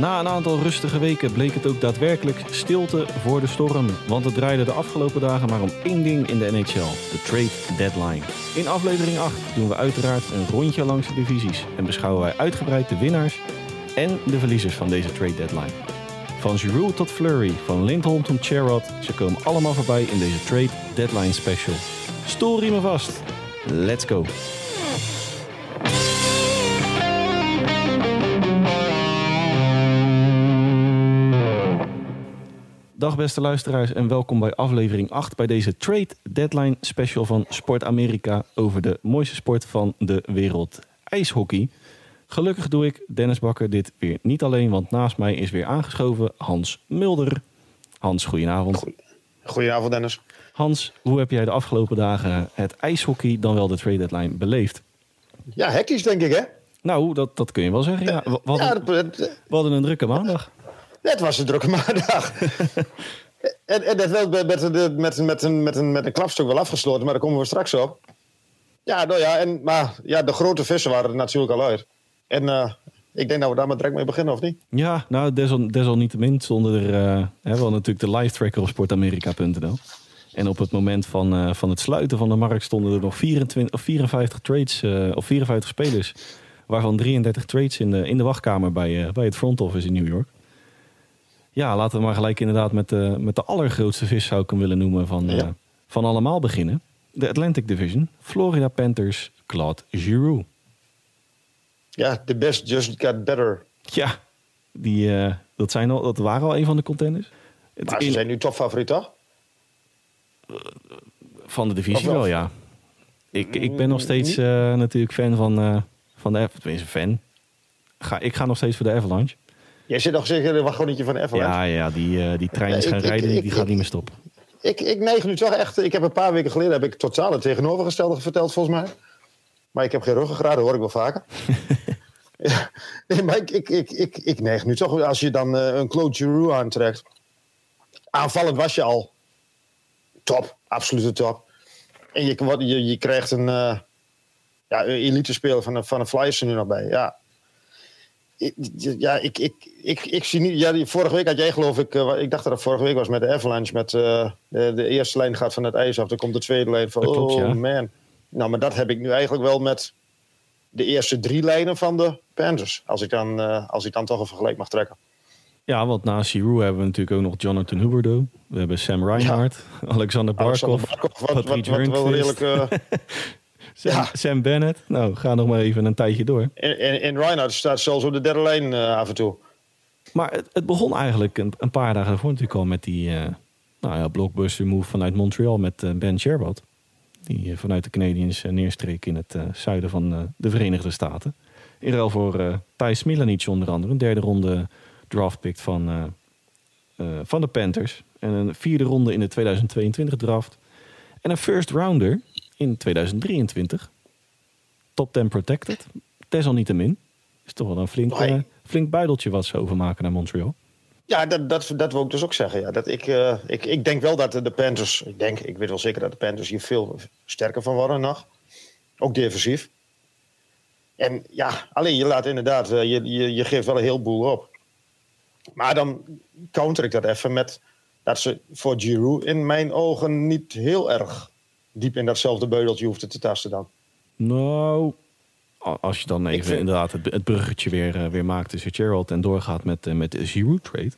Na een aantal rustige weken bleek het ook daadwerkelijk stilte voor de storm. Want het draaide de afgelopen dagen maar om één ding in de NHL: de trade deadline. In aflevering 8 doen we uiteraard een rondje langs de divisies en beschouwen wij uitgebreid de winnaars en de verliezers van deze trade deadline. Van Giroud tot Flurry, van Lindholm tot Sherrod, ze komen allemaal voorbij in deze trade deadline special. Stoelriemen vast. Let's go. Dag beste luisteraars en welkom bij aflevering 8 bij deze Trade Deadline special van Sport Amerika over de mooiste sport van de wereld, ijshockey. Gelukkig doe ik, Dennis Bakker, dit weer niet alleen, want naast mij is weer aangeschoven Hans Mulder. Hans, goedenavond. Goedenavond Dennis. Hans, hoe heb jij de afgelopen dagen het ijshockey, dan wel de trade deadline, beleefd? Ja, hectisch denk ik hè? Nou, dat, dat kun je wel zeggen. Ja, we, hadden, Ja, dat- dat- we hadden een drukke maandag. Het was een drukke maandag. en, en dat wel met, met, met, een, met, een, met een klapstuk wel afgesloten, maar daar komen we straks op. Ja, nou ja, en, maar ja, de grote vissen waren er natuurlijk al uit. En eh, ik denk dat we daar maar direct mee beginnen, of niet? Ja, nou, desal, desalniettemin stonden er... eh, hè, we natuurlijk de live tracker op sportamerika.nl. En op het moment van, eh, van het sluiten van de markt stonden er nog 24, of 54 trades, eh, of 54 spelers. Waarvan 33 trades in de, in de wachtkamer bij, eh, bij het front office in New York. Ja, laten we maar gelijk inderdaad met de, met de allergrootste vis zou ik hem willen noemen van, eh, van allemaal beginnen. De Atlantic Division, Florida Panthers, Claude Giroux. Ja, the best just got better. Ja, die, eh, dat, zijn al, dat waren al een van de contenders. Het Maar ze in- zijn nu topfavoriet, toch? Van de divisie wel? wel, ja. Ik, ik ben nog steeds eh, natuurlijk fan van, eh van de Avalanche. Tenminste, fan. Ga, ik ga nog steeds voor de Avalanche. Jij zit nog zeker in een niet van Avalanche. Ja, ja die, eh, die trein is gaan ik- ik- rijden, die, ik- gaat niet meer stoppen. Ik, ik neig nu toch echt. Ik heb een paar weken geleden heb ik totaal het tegenovergestelde verteld, volgens mij. Maar ik heb geen ruggengraat, dat hoor ik wel vaker. ja, nee, maar ik, ik, ik, ik, ik neig nu toch. Als je dan eh, een Claude Giroux aantrekt. Aanvallend was je al top, absolute top. En je, wat- je, je krijgt een, eh ja, een elite speler van, de- van de Flyers er nu nog bij. Ja, ja, ik, ik, ik, ik zie niet. Ja, die, vorige week had jij geloof ik. eh, ik dacht dat het vorige week was met de Avalanche. Met eh, de, de eerste lijn gaat van het ijs af. Dan komt de tweede lijn van. Klopt, oh ja. man. Nou, maar dat heb ik nu eigenlijk wel met de eerste drie lijnen van de Panthers. Als ik dan, eh, als ik dan toch een vergelijk mag trekken. Ja, want naast Giroux hebben we natuurlijk ook nog Jonathan Huberdeau. We hebben Sam Reinhardt, Alexander Barkov, Alexander Barkov, wat, wat, wel redelijk. Sam, ja. Sam Bennett. Nou, ga nog maar even een tijdje door. en, en, en Reinhardt staat zelfs op de derde lijn eh, af en toe. Maar het, het begon eigenlijk een, een paar dagen daarvoor natuurlijk al met die eh, nou ja, blockbuster move vanuit Montreal met eh, Ben Sherwood. Die vanuit de Canadiens neerstreek in het zuiden van de Verenigde Staten. In ruil voor Thijs Smilanic onder andere. Een derde ronde draftpick van, van de Panthers. En een vierde ronde in de 2022 draft. En een first rounder in 2023. Top 10 protected. Desalniettemin. Is toch wel een flink, eh, flink buideltje wat ze overmaken naar Montreal. Ja, dat, dat, dat wil ik dus ook zeggen. Ja. Dat ik, eh, ik, ik denk wel dat de Panthers, ik denk, ik weet wel zeker dat de Panthers hier veel sterker van worden nog. Ook defensief. En ja, alleen je laat inderdaad, eh, je, je, je geeft wel een heleboel op. Maar dan counter ik dat even met dat ze voor Giroud in mijn ogen niet heel erg diep in datzelfde beudeltje hoefden te tasten dan. Nou, als je dan even vind- inderdaad het, het bruggetje weer, eh, weer maakt tussen Gerald en doorgaat met, eh, met de Giroud trade.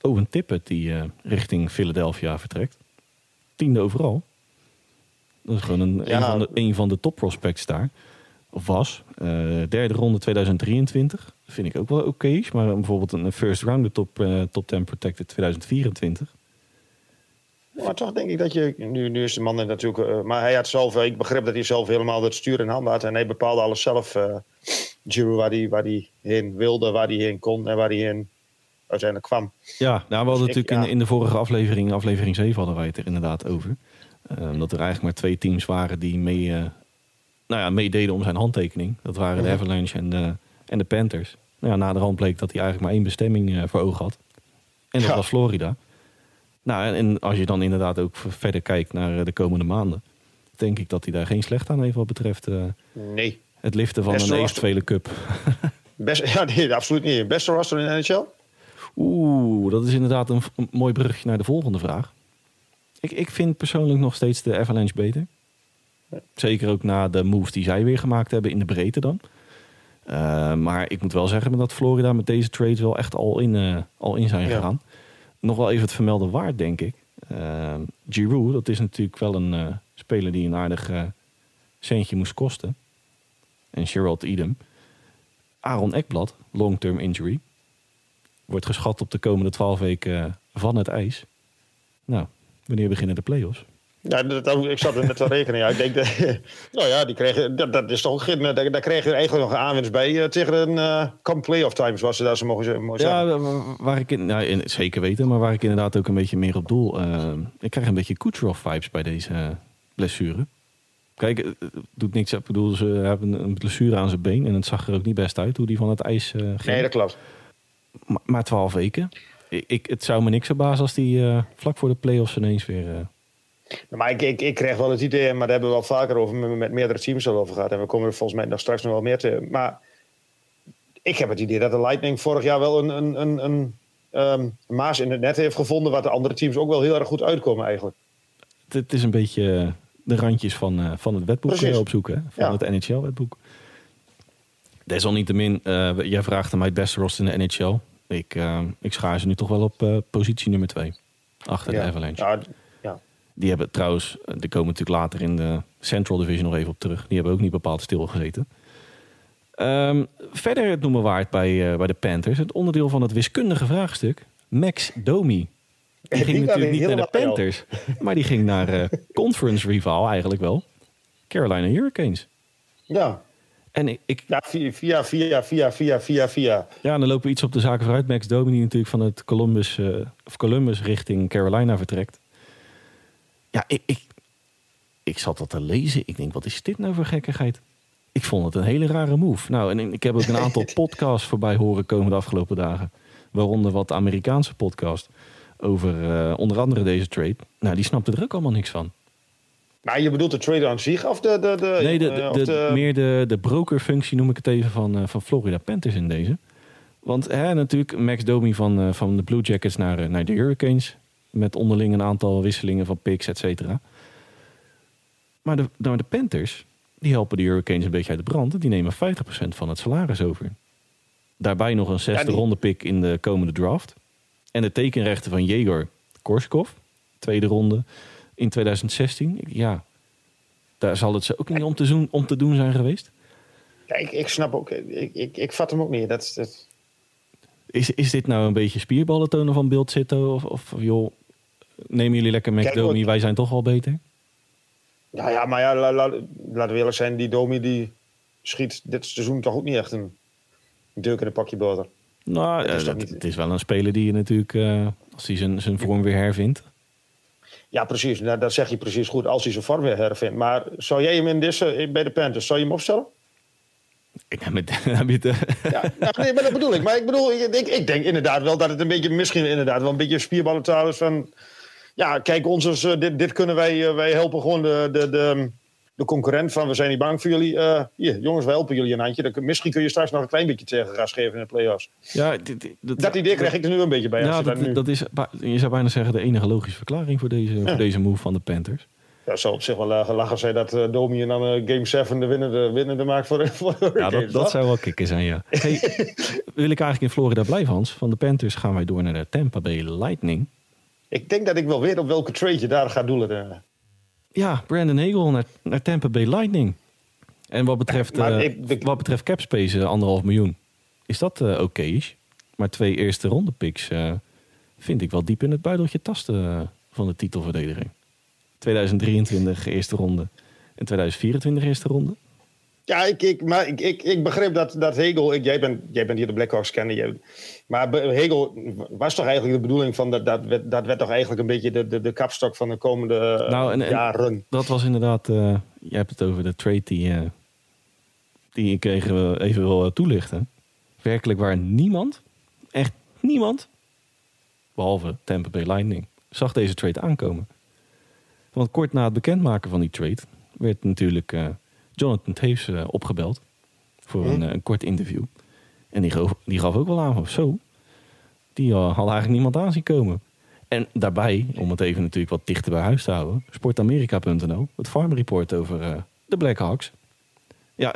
Owen Tippett die eh, richting Philadelphia vertrekt. Tiende overal. Dat is gewoon een, Ja. een, van de, een van de top prospects daar. Of was. Eh, derde ronde 2023. Vind ik ook wel oké. maar bijvoorbeeld een first round de top, eh, top 10 protected 2024. Maar toch denk ik dat je. Nu, nu is de man natuurlijk. eh, maar hij had zelf. eh, ik begreep dat hij zelf helemaal het stuur in handen had. En hij bepaalde alles zelf. Giroud, waar hij waar die heen wilde, waar hij heen kon en waar hij heen uiteindelijk kwam. Ja, nou, we hadden Dus natuurlijk in, ja. in de vorige aflevering, aflevering 7, hadden wij het er inderdaad over. Dat er eigenlijk maar twee teams waren die mee, nou ja, meededen om zijn handtekening. Dat waren de. Avalanche en de, en de Panthers. Nou ja, na de hand bleek dat hij eigenlijk maar één bestemming voor ogen had. En dat Ja. was Florida. Nou, en, als je dan inderdaad ook verder kijkt naar eh, de komende maanden, denk ik dat hij daar geen slecht aan heeft wat betreft eh, Nee. het liften van een was- eventuele cup. Best, ja, nee, absoluut niet. Beste roster in de NHL? Oeh, dat is inderdaad een, een mooi brugje naar de volgende vraag. Ik, ik vind persoonlijk nog steeds de Avalanche beter. Zeker ook na de moves die zij weer gemaakt hebben in de breedte dan. Uh, maar ik moet wel zeggen dat Florida met deze trades wel echt al in, uh, al in zijn Ja. gegaan. Nog wel even het vermelden waard, denk ik. Uh, Giroud, dat is natuurlijk wel een eh, speler die een aardig eh, centje moest kosten. En Gerald Edem. Aaron Ekblad, long-term injury. Wordt geschat op de komende 12 weken van het ijs. Nou, wanneer beginnen de play-offs? Ja, dat, dat- ik zat er net te rekenen. Ja. Ik denk, dat, nou ja, die kregen, dat, dat is toch daar, daar kregen ze eigenlijk nog een aanwinst bij eh, tegen een uh, come playoff times, was ze daar zo mogen, mogen zeggen. Ja, wa- waar ik in, nou, in, zeker weten, maar waar ik inderdaad ook een beetje meer op doel. eh, ik krijg een beetje Kucherov-vibes bij deze blessure. Kijk, het doet niks. Ik bedoel, ze hebben een blessure aan zijn been en het zag er ook niet best uit hoe die van het ijs ging. Nee, dat klopt. maar, maar 12 weken. Ik, ik, het zou me niks verbazen als die vlak voor de play-offs ineens weer. Eh, Maar ik, ik, ik kreeg wel het idee, maar daar hebben we wel vaker over met, met meerdere teams al over gehad. En we komen er volgens mij nog straks nog wel meer te. Maar ik heb het idee dat de Lightning vorig jaar wel een, een, een, een ehm, maas in het net heeft gevonden, wat de andere teams ook wel heel erg goed uitkomen eigenlijk. het, het is een beetje de randjes van, eh, van het wetboek Precies. eh, opzoeken. Hè? Van Ja. het NHL-wetboek. Desalniettemin, eh, jij vraagt mij het beste roster in de NHL. Ik, eh, ik schaar ze nu toch wel op positie nummer 2. Achter de. Avalanche. Ja. Die hebben trouwens, eh, die komen natuurlijk later in de Central Division nog even op terug. Die hebben ook niet bepaald stilgezeten. Ehm, verder het noemen waard bij, eh, bij de Panthers. Het onderdeel van het wiskundige vraagstuk. Max Domi. Die ging Die natuurlijk niet naar de. Panthers. Maar die ging naar eh, conference rival eigenlijk wel. Carolina Hurricanes. ja. En ik, ik, Ja, via, via, via, via, via, via, ja, dan lopen we iets op de zaken vooruit. Max Domi die natuurlijk van het Columbus, of Columbus richting Carolina vertrekt. Ja, ik, ik, ik zat dat te lezen. Ik denk, wat is dit nou voor gekkigheid? Ik vond het een hele rare move. Nou, en ik heb ook een aantal podcasts voorbij horen komen de afgelopen dagen. Waaronder wat Amerikaanse podcast over eh, onder andere deze trade. Nou, die snapten er ook allemaal niks van. Maar je bedoelt de trade aan zich of de... de, de Nee, de, eh, de, of de- de- meer de, de brokerfunctie noem ik het even van, eh, van Florida Panthers in deze. Want hè, natuurlijk Max Domi van, van de Blue Jackets naar, naar de Hurricanes. Met onderling een aantal wisselingen van picks, et cetera. Maar de, nou, de Panthers, die helpen de Hurricanes een beetje uit de brand. Die nemen 50% van het salaris over. Daarbij nog een zesde die- ronde pick in de komende draft. En de tekenrechten van Jegor Korskov, tweede ronde in 2016. Ja, daar zal het ze ook niet om te doen, om te doen zijn geweest. Ja, ik, ik snap ook... Ik, ik, ik vat hem ook niet. Dat, dat, Is, is dit nou een beetje spierballen tonen van Beeld Zito? Of, of joh, nemen jullie lekker McDomi, wij zijn toch al beter? ja, ja, maar ja, la- la- laten we eerlijk zijn. Die Domi die schiet dit seizoen toch ook niet echt een deuk in een pakje boter. Nou, Dat is eh, dat- niet- het is wel een speler die je natuurlijk, eh, als hij zijn, zijn vorm weer hervindt. Ja, precies. Nou, dat zeg je precies goed als hij zijn vorm weer hervindt. Maar zou jij hem in deze, bij de Panthers, zou je hem opstellen? Ik heb heb je het, eh, Ja, nou, nee, maar dat bedoel ik. Maar ik bedoel, ik, ik, ik denk inderdaad wel dat het een beetje, misschien inderdaad wel een beetje spierballentaal is van... Ja, kijk, ons is, eh, dit, dit kunnen wij, eh, wij helpen gewoon de, de, de, de concurrent van we zijn niet bang voor jullie. Eh, hier, jongens, we helpen jullie een handje. Dan misschien kun je straks nog een klein beetje tegengas geven in de play-offs. ja, dit- dit- Dat idee krijg ik er nu een beetje bij. Ja, je dat, dat nu, dat is, je zou bijna zeggen, de enige logische verklaring voor deze, voor deze move van de Panthers. ja, zou op zich wel gelachen zijn dat eh, Domi en dan eh, Game 7 de winnende, winnende maakt voor, Ja, dat, dat zou wel kicken zijn, ja. Hey, wil ik eigenlijk in Florida blijven, Hans? Van de Panthers gaan wij door naar de Tampa Bay Lightning. Ik denk dat ik wel weet op welke trade je daar gaat doelen. eh. Ja, Brandon Hagel naar, naar Tampa Bay Lightning. En wat betreft, eh, ik- wat betreft capspace, eh, anderhalf miljoen, is dat oké. maar twee eerste ronde picks vind ik wel diep in het buideltje tasten van de titelverdediging. 2023 eerste ronde en 2024 eerste ronde. Ja, ik, ik, maar ik, ik, ik begreep dat, dat Hegel... Ik, jij, bent, jij bent hier de Blackhawks kennen. Jij, maar Hegel was toch eigenlijk de bedoeling van... Dat, dat, werd, dat werd toch eigenlijk een beetje de, de, de kapstok van de komende eh, Nou, en- en- jaren. Dat was inderdaad, eh je hebt het over de trade die, eh, die ik even, even wil eh, toelichten. Werkelijk waar niemand, echt niemand, behalve Tampa Bay Lightning, zag deze trade aankomen. Want kort na het bekendmaken van die trade werd natuurlijk eh, Jonathan Taves eh, opgebeld voor een, Hm. eh, een kort interview. En die gaf, die gaf ook wel aan van zo. Die uh, had eigenlijk niemand aan zien komen. En daarbij, om het even natuurlijk wat dichter bij huis te houden, sportamerika.nl, het farm report over uh, de Blackhawks. Ja,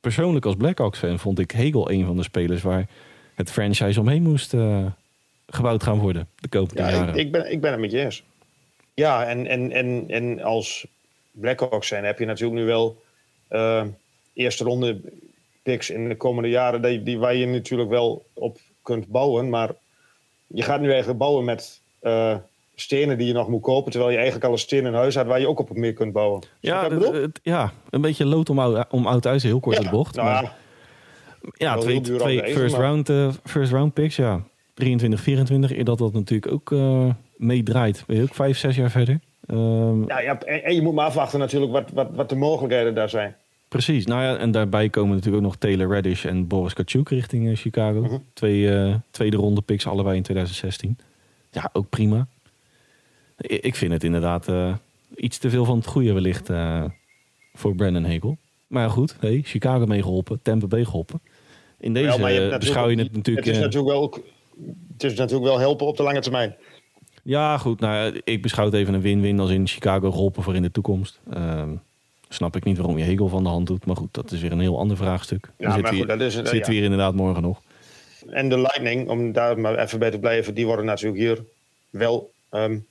persoonlijk als Blackhawks fan vond ik Hegel een van de spelers waar het franchise omheen moest uh, gebouwd gaan worden de komende ja, jaren. Ik, ik, ben, ik ben het met je eens. Ja, en, en, en, en als Blackhawks zijn heb je natuurlijk nu wel eerste ronde picks in de komende jaren die, die, waar je natuurlijk wel op kunt bouwen. Maar je gaat nu eigenlijk bouwen met uh, stenen die je nog moet kopen, terwijl je eigenlijk al een steen in huis had waar je ook op meer kunt bouwen. Ja, het, ja, een beetje lood om, oud, om oud huis, heel kort ja, het bocht. Nou, maar, ja, twee, twee even, first, maar... round, uh, first round picks, ja. 23, 24, eer dat dat natuurlijk ook uh, meedraait. Ben je ook vijf, zes jaar verder. Um, ja, ja, en, en, je moet maar afwachten natuurlijk wat, wat, wat de mogelijkheden daar zijn. Precies. Nou ja, en daarbij komen natuurlijk ook nog Taylor Reddish en Boris Kachuk richting uh, Chicago. Mhm. Twee uh, tweede ronde picks, allebei in 2016. Ja, ook prima. Ik, vind het inderdaad uh, iets te veel van het goede wellicht voor Brandon Hegel. Maar goed, hey, Chicago meegeholpen, Tampa Bay geholpen. In deze ja, beschouw je het natuurlijk... Het is natuurlijk, wel, het is natuurlijk wel helpen op de lange termijn. Ja, goed. Nou, ik beschouw het even een win-win als in Chicago geholpen voor in de toekomst. Uh, snap ik niet waarom je Hegel van de hand doet. Maar goed, dat is weer een heel ander vraagstuk. Ja, zit maar goed, dat is, zit ja. we hier inderdaad morgen nog. En de Lightning, om daar maar even bij te blijven, die worden natuurlijk hier wel um,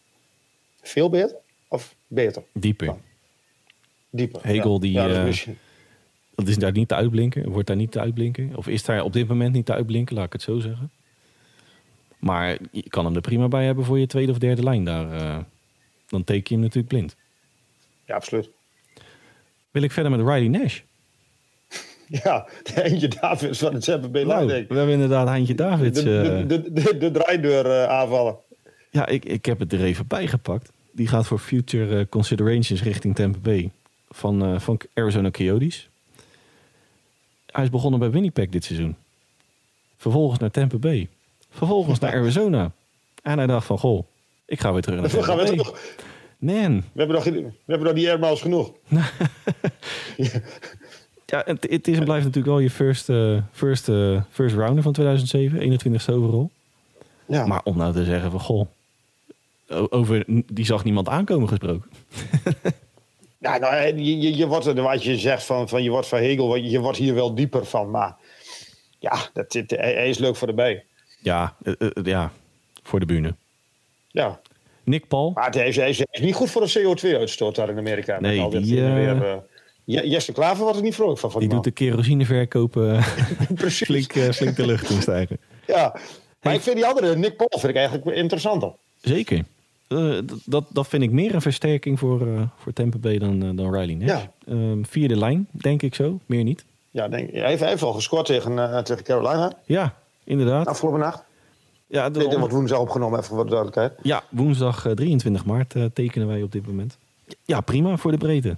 veel beter of beter. Dieper. Dieper. Hegel, ja. die, ja, dat, uh, is, dat is daar niet te uitblinken. Wordt daar niet te uitblinken. Of is daar op dit moment niet te uitblinken, laat ik het zo zeggen. Maar je kan hem er prima bij hebben voor je tweede of derde lijn daar. Uh, dan teken je hem natuurlijk blind. Ja, absoluut. Wil ik verder met Riley Nash? Ja, de Eentje Davids van het Bay nou. We hebben inderdaad Heintje Davids. De, uh, de, de, de, de draaideur uh, aanvallen. Ja, ik, ik heb het er even bij gepakt. Die gaat voor future considerations richting Tampa Bay van, uh, van Arizona Coyotes. Hij is begonnen bij Winnipeg dit seizoen. Vervolgens naar Tampa Bay. Vervolgens naar Arizona. En hij dacht van, goh, ik ga weer terug naar We gaan weer terug. Man. We hebben nog, we hebben nog die airmiles genoeg. Ja, het, het is en blijft natuurlijk wel je first, uh, first, uh, first rounder van 2007. 21ste overal. Ja. Maar om nou te zeggen van, goh, over die zag niemand aankomen gesproken. Ja, nou, je, je, je wordt er, wat je zegt van, van je wordt van Hegel, je wordt hier wel dieper van. Maar ja, dat, het, hij is leuk voor de bij. Ja, uh, uh, ja, voor de bühne. Ja. Nick Paul. Maar hij is, is, niet goed voor de CO2-uitstoot daar in Amerika. Nee, al die, weer, Jesse Klaver wordt er niet vrolijk van. van die die doet de kerosineverkoop uh, Precies. flink, flink de lucht in stijgen. Ja, maar hey. ik vind die andere, Nick Paul, vind ik eigenlijk interessanter. Zeker. Uh, dat, dat vind ik meer een versterking voor, uh, voor Tampa Bay dan, uh, dan Riley Nash. Ja. Um, vierde lijn, denk ik zo. Meer niet. Ja, denk, hij, heeft, hij heeft al gescoord tegen, tegen Carolina. Ja, inderdaad. Afgelopen nacht. Ja, de, Dit wordt woensdag opgenomen, even voor de duidelijkheid. Ja, woensdag 23 maart tekenen wij op dit moment. Ja, prima voor de breedte. Ik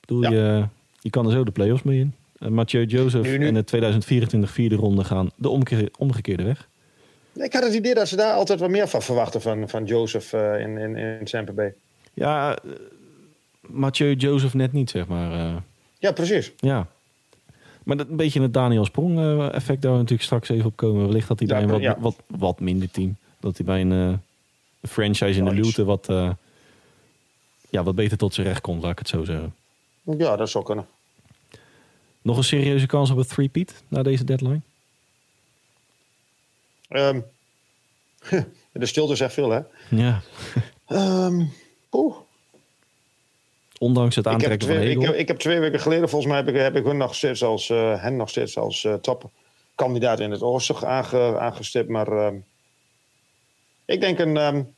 bedoel, ja. je, je kan er zo de play-offs mee in. Mathieu Joseph nu, nu. en de 2024 vierde ronde gaan de omgekeerde, omgekeerde weg. Ik had het idee dat ze daar altijd wat meer van verwachten van, van Joseph uh, in, in, in Bay. Ja, uh, Mathieu Joseph net niet, zeg maar. Uh, ja, precies. Ja. Maar dat, een beetje het Daniel Sprong effect daar we natuurlijk straks even op komen. Wellicht dat hij ja, bij een wat, ja. wat, wat minder team, dat hij bij een, een franchise in de luwte wat, ja, wat beter tot zijn recht komt, laat ik het zo zeggen. Ja, dat zou kunnen. Nog een serieuze kans op een three-peat na deze deadline? Um, de stilte zegt veel, hè? Ja. um, oeh. Ondanks het ik aantrekken twee, van Hegel. ik, heb, ik heb twee weken geleden, volgens mij, heb ik, heb ik hun nog steeds als, uh, hen nog steeds als uh, topkandidaat in het oosten aange, aangestipt. Maar uh, ik denk een um,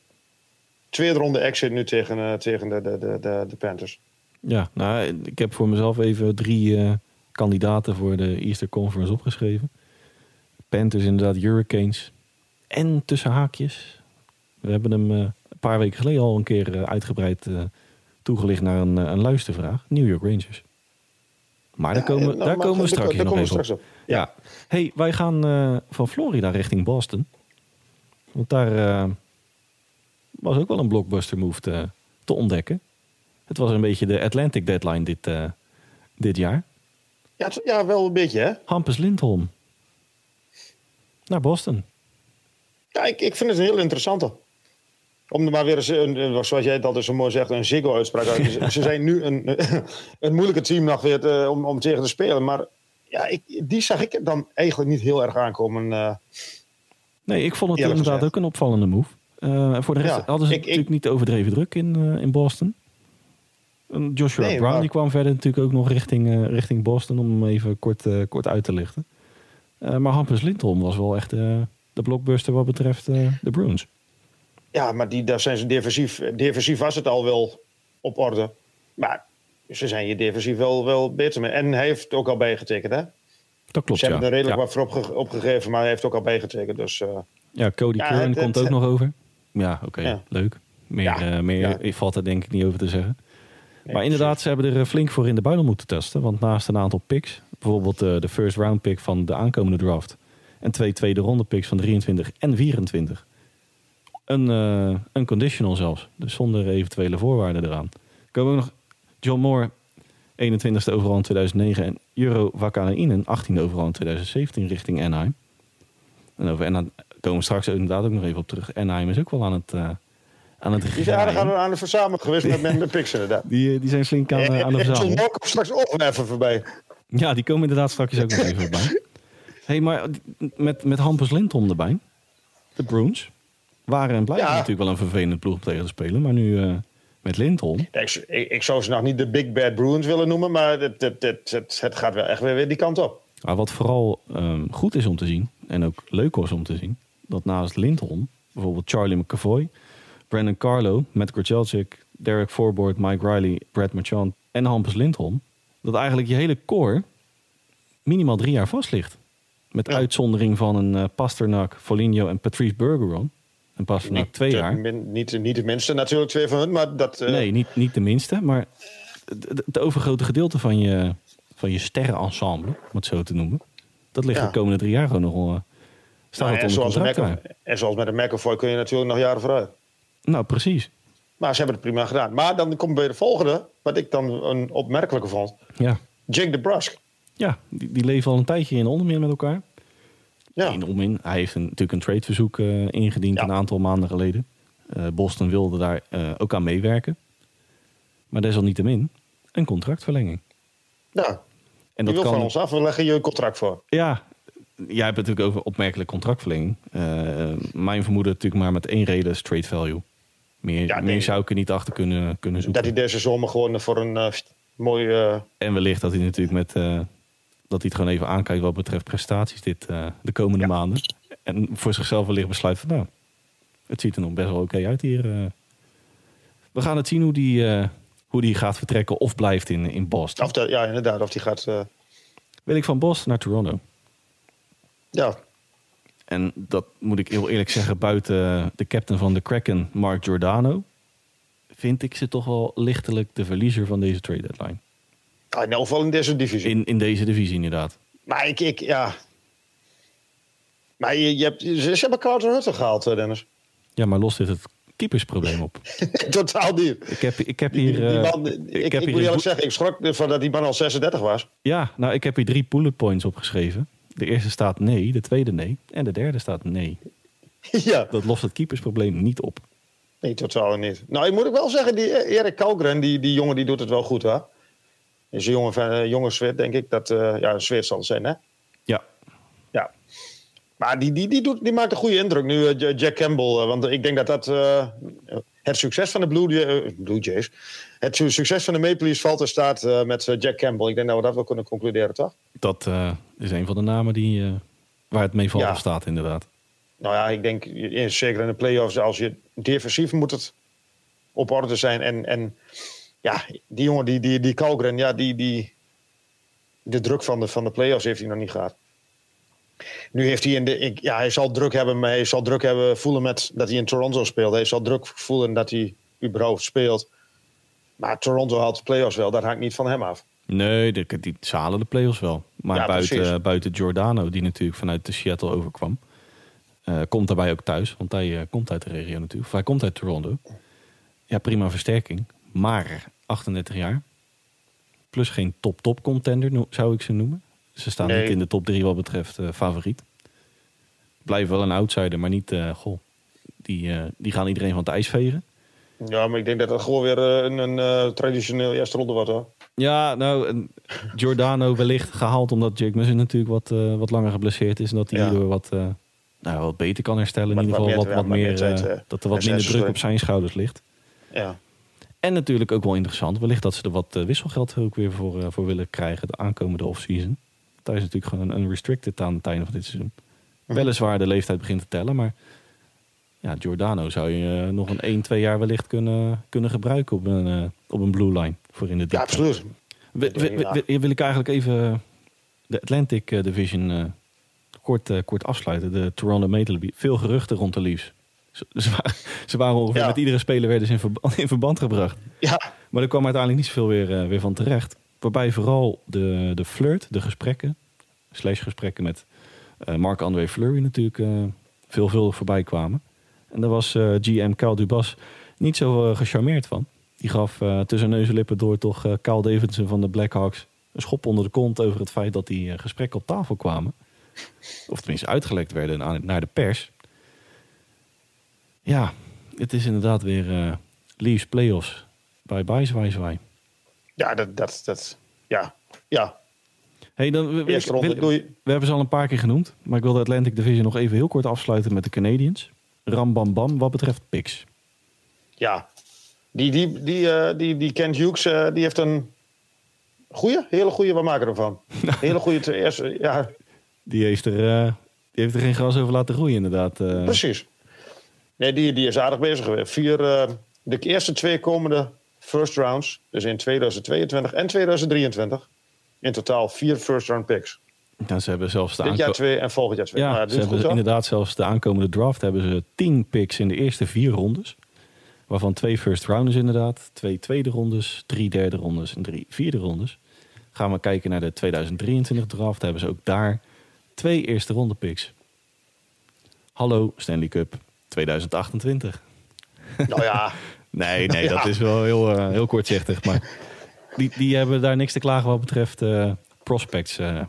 tweede ronde exit nu tegen, uh, tegen de, de, de, de, Panthers. Ja, nou, ik heb voor mezelf even drie kandidaten voor de Easter Conference opgeschreven. Panthers inderdaad, Hurricanes en tussen haakjes. We hebben hem een paar weken geleden al een keer uitgebreid toegelicht naar een, een, luistervraag. New York Rangers. Maar daar komen, ja, daar komen we straks nog even straks op. op. Ja. ja. Hey, wij gaan uh, van Florida richting Boston. Want daar uh, was ook wel een blockbuster move te, te, ontdekken. Het was een beetje de Atlantic deadline dit, uh, dit jaar. Ja, het, ja, wel een beetje hè. Hampus Lindholm. Naar Boston. Ja, ik, ik vind het een heel interessante. Om er maar weer eens, een, een- zoals jij het altijd zo mooi zegt, een Ziggo-uitspraak uit. Ze- Ze zijn nu een, een moeilijke team nog weer te- om, om tegen te spelen. Maar ja, ik, die zag ik dan eigenlijk niet heel erg aankomen. eh. Nee, ik vond het inderdaad gezegd. ook een opvallende move. Eh, voor de rest Ja, hadden ze ik- ik- natuurlijk niet overdreven druk in, eh, in Boston. Joshua Nee, Brown maar- die kwam verder natuurlijk ook nog richting, eh, richting Boston om hem even kort, eh, kort uit te lichten. Eh, maar Hampus Lindholm was wel echt eh, de blockbuster wat betreft eh, de Bruins. Ja, maar die, daar zijn ze defensief. Defensief was het al wel op orde. Maar ze zijn je defensief wel, wel beter mee. En hij heeft ook al bijgetekend, hè? Dat klopt, ze hebben ja. er redelijk ja. wat voor opge- opgegeven, maar hij heeft ook al bijgetekend. Dus eh, Ja, Cody Ja, Curran komt het- ook nog over. Ja, oké, Ja. leuk. Meer, Ja, eh, meer ja. valt er denk ik niet over te zeggen. nee, maar inderdaad, ze hebben er eh, flink voor in de buidel moeten testen. Want naast een aantal picks, bijvoorbeeld eh, de first round pick van de aankomende draft... en twee tweede ronde picks van 23 en 24... Een, eh, een conditional zelfs, dus zonder eventuele voorwaarden eraan. Komen ook nog John Moore, 21ste overal in 2009... en Euro Vakanainen, 18e overal in 2017 richting Anaheim. En over Anaheim komen we straks inderdaad ook nog even op terug. Anaheim is ook wel aan het, eh aan het Die zijn aardig aan, aan de verzameling geweest met, met inderdaad. Die, eh, die zijn flink aan, aan de John verzameling. Moore komt straks ook even voorbij. Ja, die komen inderdaad straks ook nog even voorbij. hey, maar met, met Hampus Lindholm erbij. De Bruins waren en blijven Ja. natuurlijk wel een vervelend ploeg om tegen te spelen. Maar nu eh, met Lindholm. Ja, ik, ik, ik zou ze nog niet de Big Bad Bruins willen noemen, maar het, het, het, het, gaat wel echt weer, weer die kant op. Maar wat vooral ehm, goed is om te zien. En ook leuk was om te zien. Dat naast Lindholm bijvoorbeeld Charlie McAvoy, Brandon Carlo, Matt Grzelczyk, Derek Forbort, Mike Riley, Brad Marchand en Hampus Lindholm. Dat eigenlijk je hele core minimaal drie jaar vast ligt. Met Ja. uitzondering van een eh, Pasternak, Foligno en Patrice Bergeron. En Pasternak twee te- jaar. min- niet, niet de minste natuurlijk, twee van hun, maar dat... eh, Nee, niet, niet de minste. Maar het, overgrote gedeelte van je, van je sterrenensemble, om het zo te noemen. Dat ligt Ja. de komende drie jaar gewoon nog eh, Staat nou, het en, onder zoals Mac- en zoals met de McAvoy kun je natuurlijk nog jaren vooruit. Nou, precies. Maar ze hebben het prima gedaan. Maar dan komt bij de volgende, wat ik dan een opmerkelijke vond. Ja, Jake DeBrusk. ja die, die leven al een tijdje in onmin met elkaar. Ja, In onmin. Hij heeft een, natuurlijk een tradeverzoek eh, ingediend Ja. een aantal maanden geleden. Eh, Boston wilde daar eh, ook aan meewerken. Maar desalniettemin een contractverlenging. ja. En dat wil kan van ons af, we leggen je een contract voor. Ja, jij hebt het natuurlijk over opmerkelijk contractverlenging. Mijn vermoeden natuurlijk maar met één reden is trade value. Meer, Ja, nee. meer zou ik er niet achter kunnen, kunnen zoeken. Dat hij deze zomer gewoon voor een mooi... eh, En wellicht dat hij natuurlijk met dat hij het gewoon even aankijkt wat betreft prestaties dit, eh, de komende Ja. maanden. En voor zichzelf wellicht besluit van nou, het ziet er nog best wel oké uit hier. eh. We gaan het zien hoe die, eh, hoe die gaat vertrekken of blijft in, in Boston. of dat, ja, inderdaad, of die gaat... Wil ik van Boston naar Toronto. ja, En dat moet ik heel eerlijk zeggen, buiten de captain van de Kraken, Mark Giordano, vind ik ze toch wel lichtelijk de verliezer van deze trade deadline. Ah, in elk geval in deze divisie. In, in deze divisie inderdaad. Maar ik, ik ja... Maar je, je hebt, ze, hebben Carter Hutter gehaald, eh, Dennis. Ja, maar lost dit het keepersprobleem op. Totaal niet. Ik heb, ik heb hier... die eh, man, ik, ik, heb hier moet een eerlijk zeggen, ik schrok van dat die man al 36 was. Ja, nou, ik heb hier drie bullet points opgeschreven. De eerste staat nee, de tweede nee. En de derde staat nee. ja, Dat lost het keepersprobleem niet op. nee, totaal niet. Nou, ik moet ook wel zeggen, die Erik Kalgren, die, die jongen, die doet het wel goed, hè? Is een jonge, eh, jonge Zwit, denk ik. Dat, eh, ja, Zwit zal het zijn, hè? Ja, Ja. Maar die, die, die, doet, die maakt een goede indruk nu, eh, Jack Campbell. want ik denk dat dat het succes van de Blue, Blue Jays... Het su- succes van de Maple Leafs valt en staat met Jack Campbell. Ik denk dat we dat wel kunnen concluderen, toch? dat is een van de namen die, waar het mee valt Ja. of staat inderdaad. Nou ja, ik denk, in, zeker in de play-offs, als je defensief moet het op orde zijn. En, en ja, die jongen, die, die, die Kalgren, ja, die, die, de druk van de, van de play-offs heeft hij nog niet gehad. Nu heeft hij in de, ik, ja, hij zal druk hebben, maar hij zal druk hebben voelen met dat hij in Toronto speelt. Hij zal druk voelen dat hij überhaupt speelt. Maar Toronto haalt de play-offs wel, dat hangt niet van hem af. Nee, de, die, ze halen de play-offs wel. Maar Ja, precies. buiten, buiten Giordano, die natuurlijk vanuit de Seattle overkwam... eh, komt daarbij ook thuis. Want hij eh, komt uit de regio natuurlijk. Of hij komt uit Toronto. Ja, prima versterking. Maar 38 jaar. Plus geen top-top contender, zou ik ze noemen. Ze staan Nee. niet in de top 3 wat betreft eh, favoriet. Blijven wel een outsider, maar niet, eh, goh, die, eh, die gaan iedereen van het ijs vegen. Ja, maar ik denk dat het gewoon weer een, een traditioneel eerste ronde wordt hoor. Ja, nou, Giordano wellicht gehaald omdat Jake Muzzin natuurlijk wat, wat langer geblesseerd is. En dat hij Ja. hierdoor wat, nou, wat beter kan herstellen. In ieder geval wat, wat meer, tijd, dat er wat minder druk op zijn schouders ligt. Ja. En natuurlijk ook wel interessant, wellicht dat ze er wat eh, wisselgeld ook weer voor, eh, voor willen krijgen de aankomende offseason. Hij is natuurlijk gewoon een unrestricted aan het einde van dit seizoen. Mhm. Weliswaar de leeftijd begint te tellen, maar ja, Giordano zou je eh, nog een 1, 2 jaar wellicht kunnen, kunnen gebruiken op een, op een blue line voor in de ja, diepte. absoluut. Wi- wi- wil ik eigenlijk even de Atlantic Division kort, kort afsluiten. De Toronto Maple Leafs. Veel geruchten rond de Leafs. Ze, waren, ze waren ongeveer Ja. met iedere speler werden ze in, verba- in verband gebracht. Ja, Maar er kwam uiteindelijk niet zoveel weer, eh, weer van terecht. Waarbij vooral de, de flirt, de gesprekken, slash gesprekken met eh Marc-André Fleury natuurlijk eh, veelvuldig voorbij kwamen. En daar was GM Kyle Dubas niet zo gecharmeerd van. Die gaf tussen neus en lippen door toch Kyle Davidson van de Blackhawks een schop onder de kont over het feit dat die gesprekken op tafel kwamen. Of tenminste uitgelekt werden naar de pers. Ja, het is inderdaad weer eh Leafs playoffs. Bye bye, zwaai zwaai. ja dat, dat, dat, ja, ja. Hey, dan, Eerste ronde, doei. we hebben ze al een paar keer genoemd. Maar ik wil de Atlantic Division nog even heel kort afsluiten met de Canadiens. Ram bam bam wat betreft picks. Ja, die, die, die, eh, die, die Kent Hughes, eh, die heeft een goede, hele goede, wat maken we ervan? Hele goede te- eerste, ja, Die heeft er, die heeft er geen gras over laten groeien inderdaad. precies. Nee, die, die is aardig bezig geweest. Vier, eh, de eerste twee komende first rounds, dus in 2022 en 2023, in totaal vier first round picks. Nou, ze hebben zelfs de Dit jaar twee en volgend jaar twee. Ja, Nou, ze hebben goed, inderdaad zelfs de aankomende draft hebben ze tien picks in de eerste vier rondes. Waarvan twee first rounders inderdaad, twee tweede rondes, drie derde rondes en drie vierde rondes. Gaan we kijken naar de 2023 draft, hebben ze ook daar twee eerste ronde picks. Hallo Stanley Cup 2028. Nou ja, Nee, nee, dat is wel heel, eh, heel kortzichtig. Maar die, die hebben daar niks te klagen wat betreft eh, prospects eh,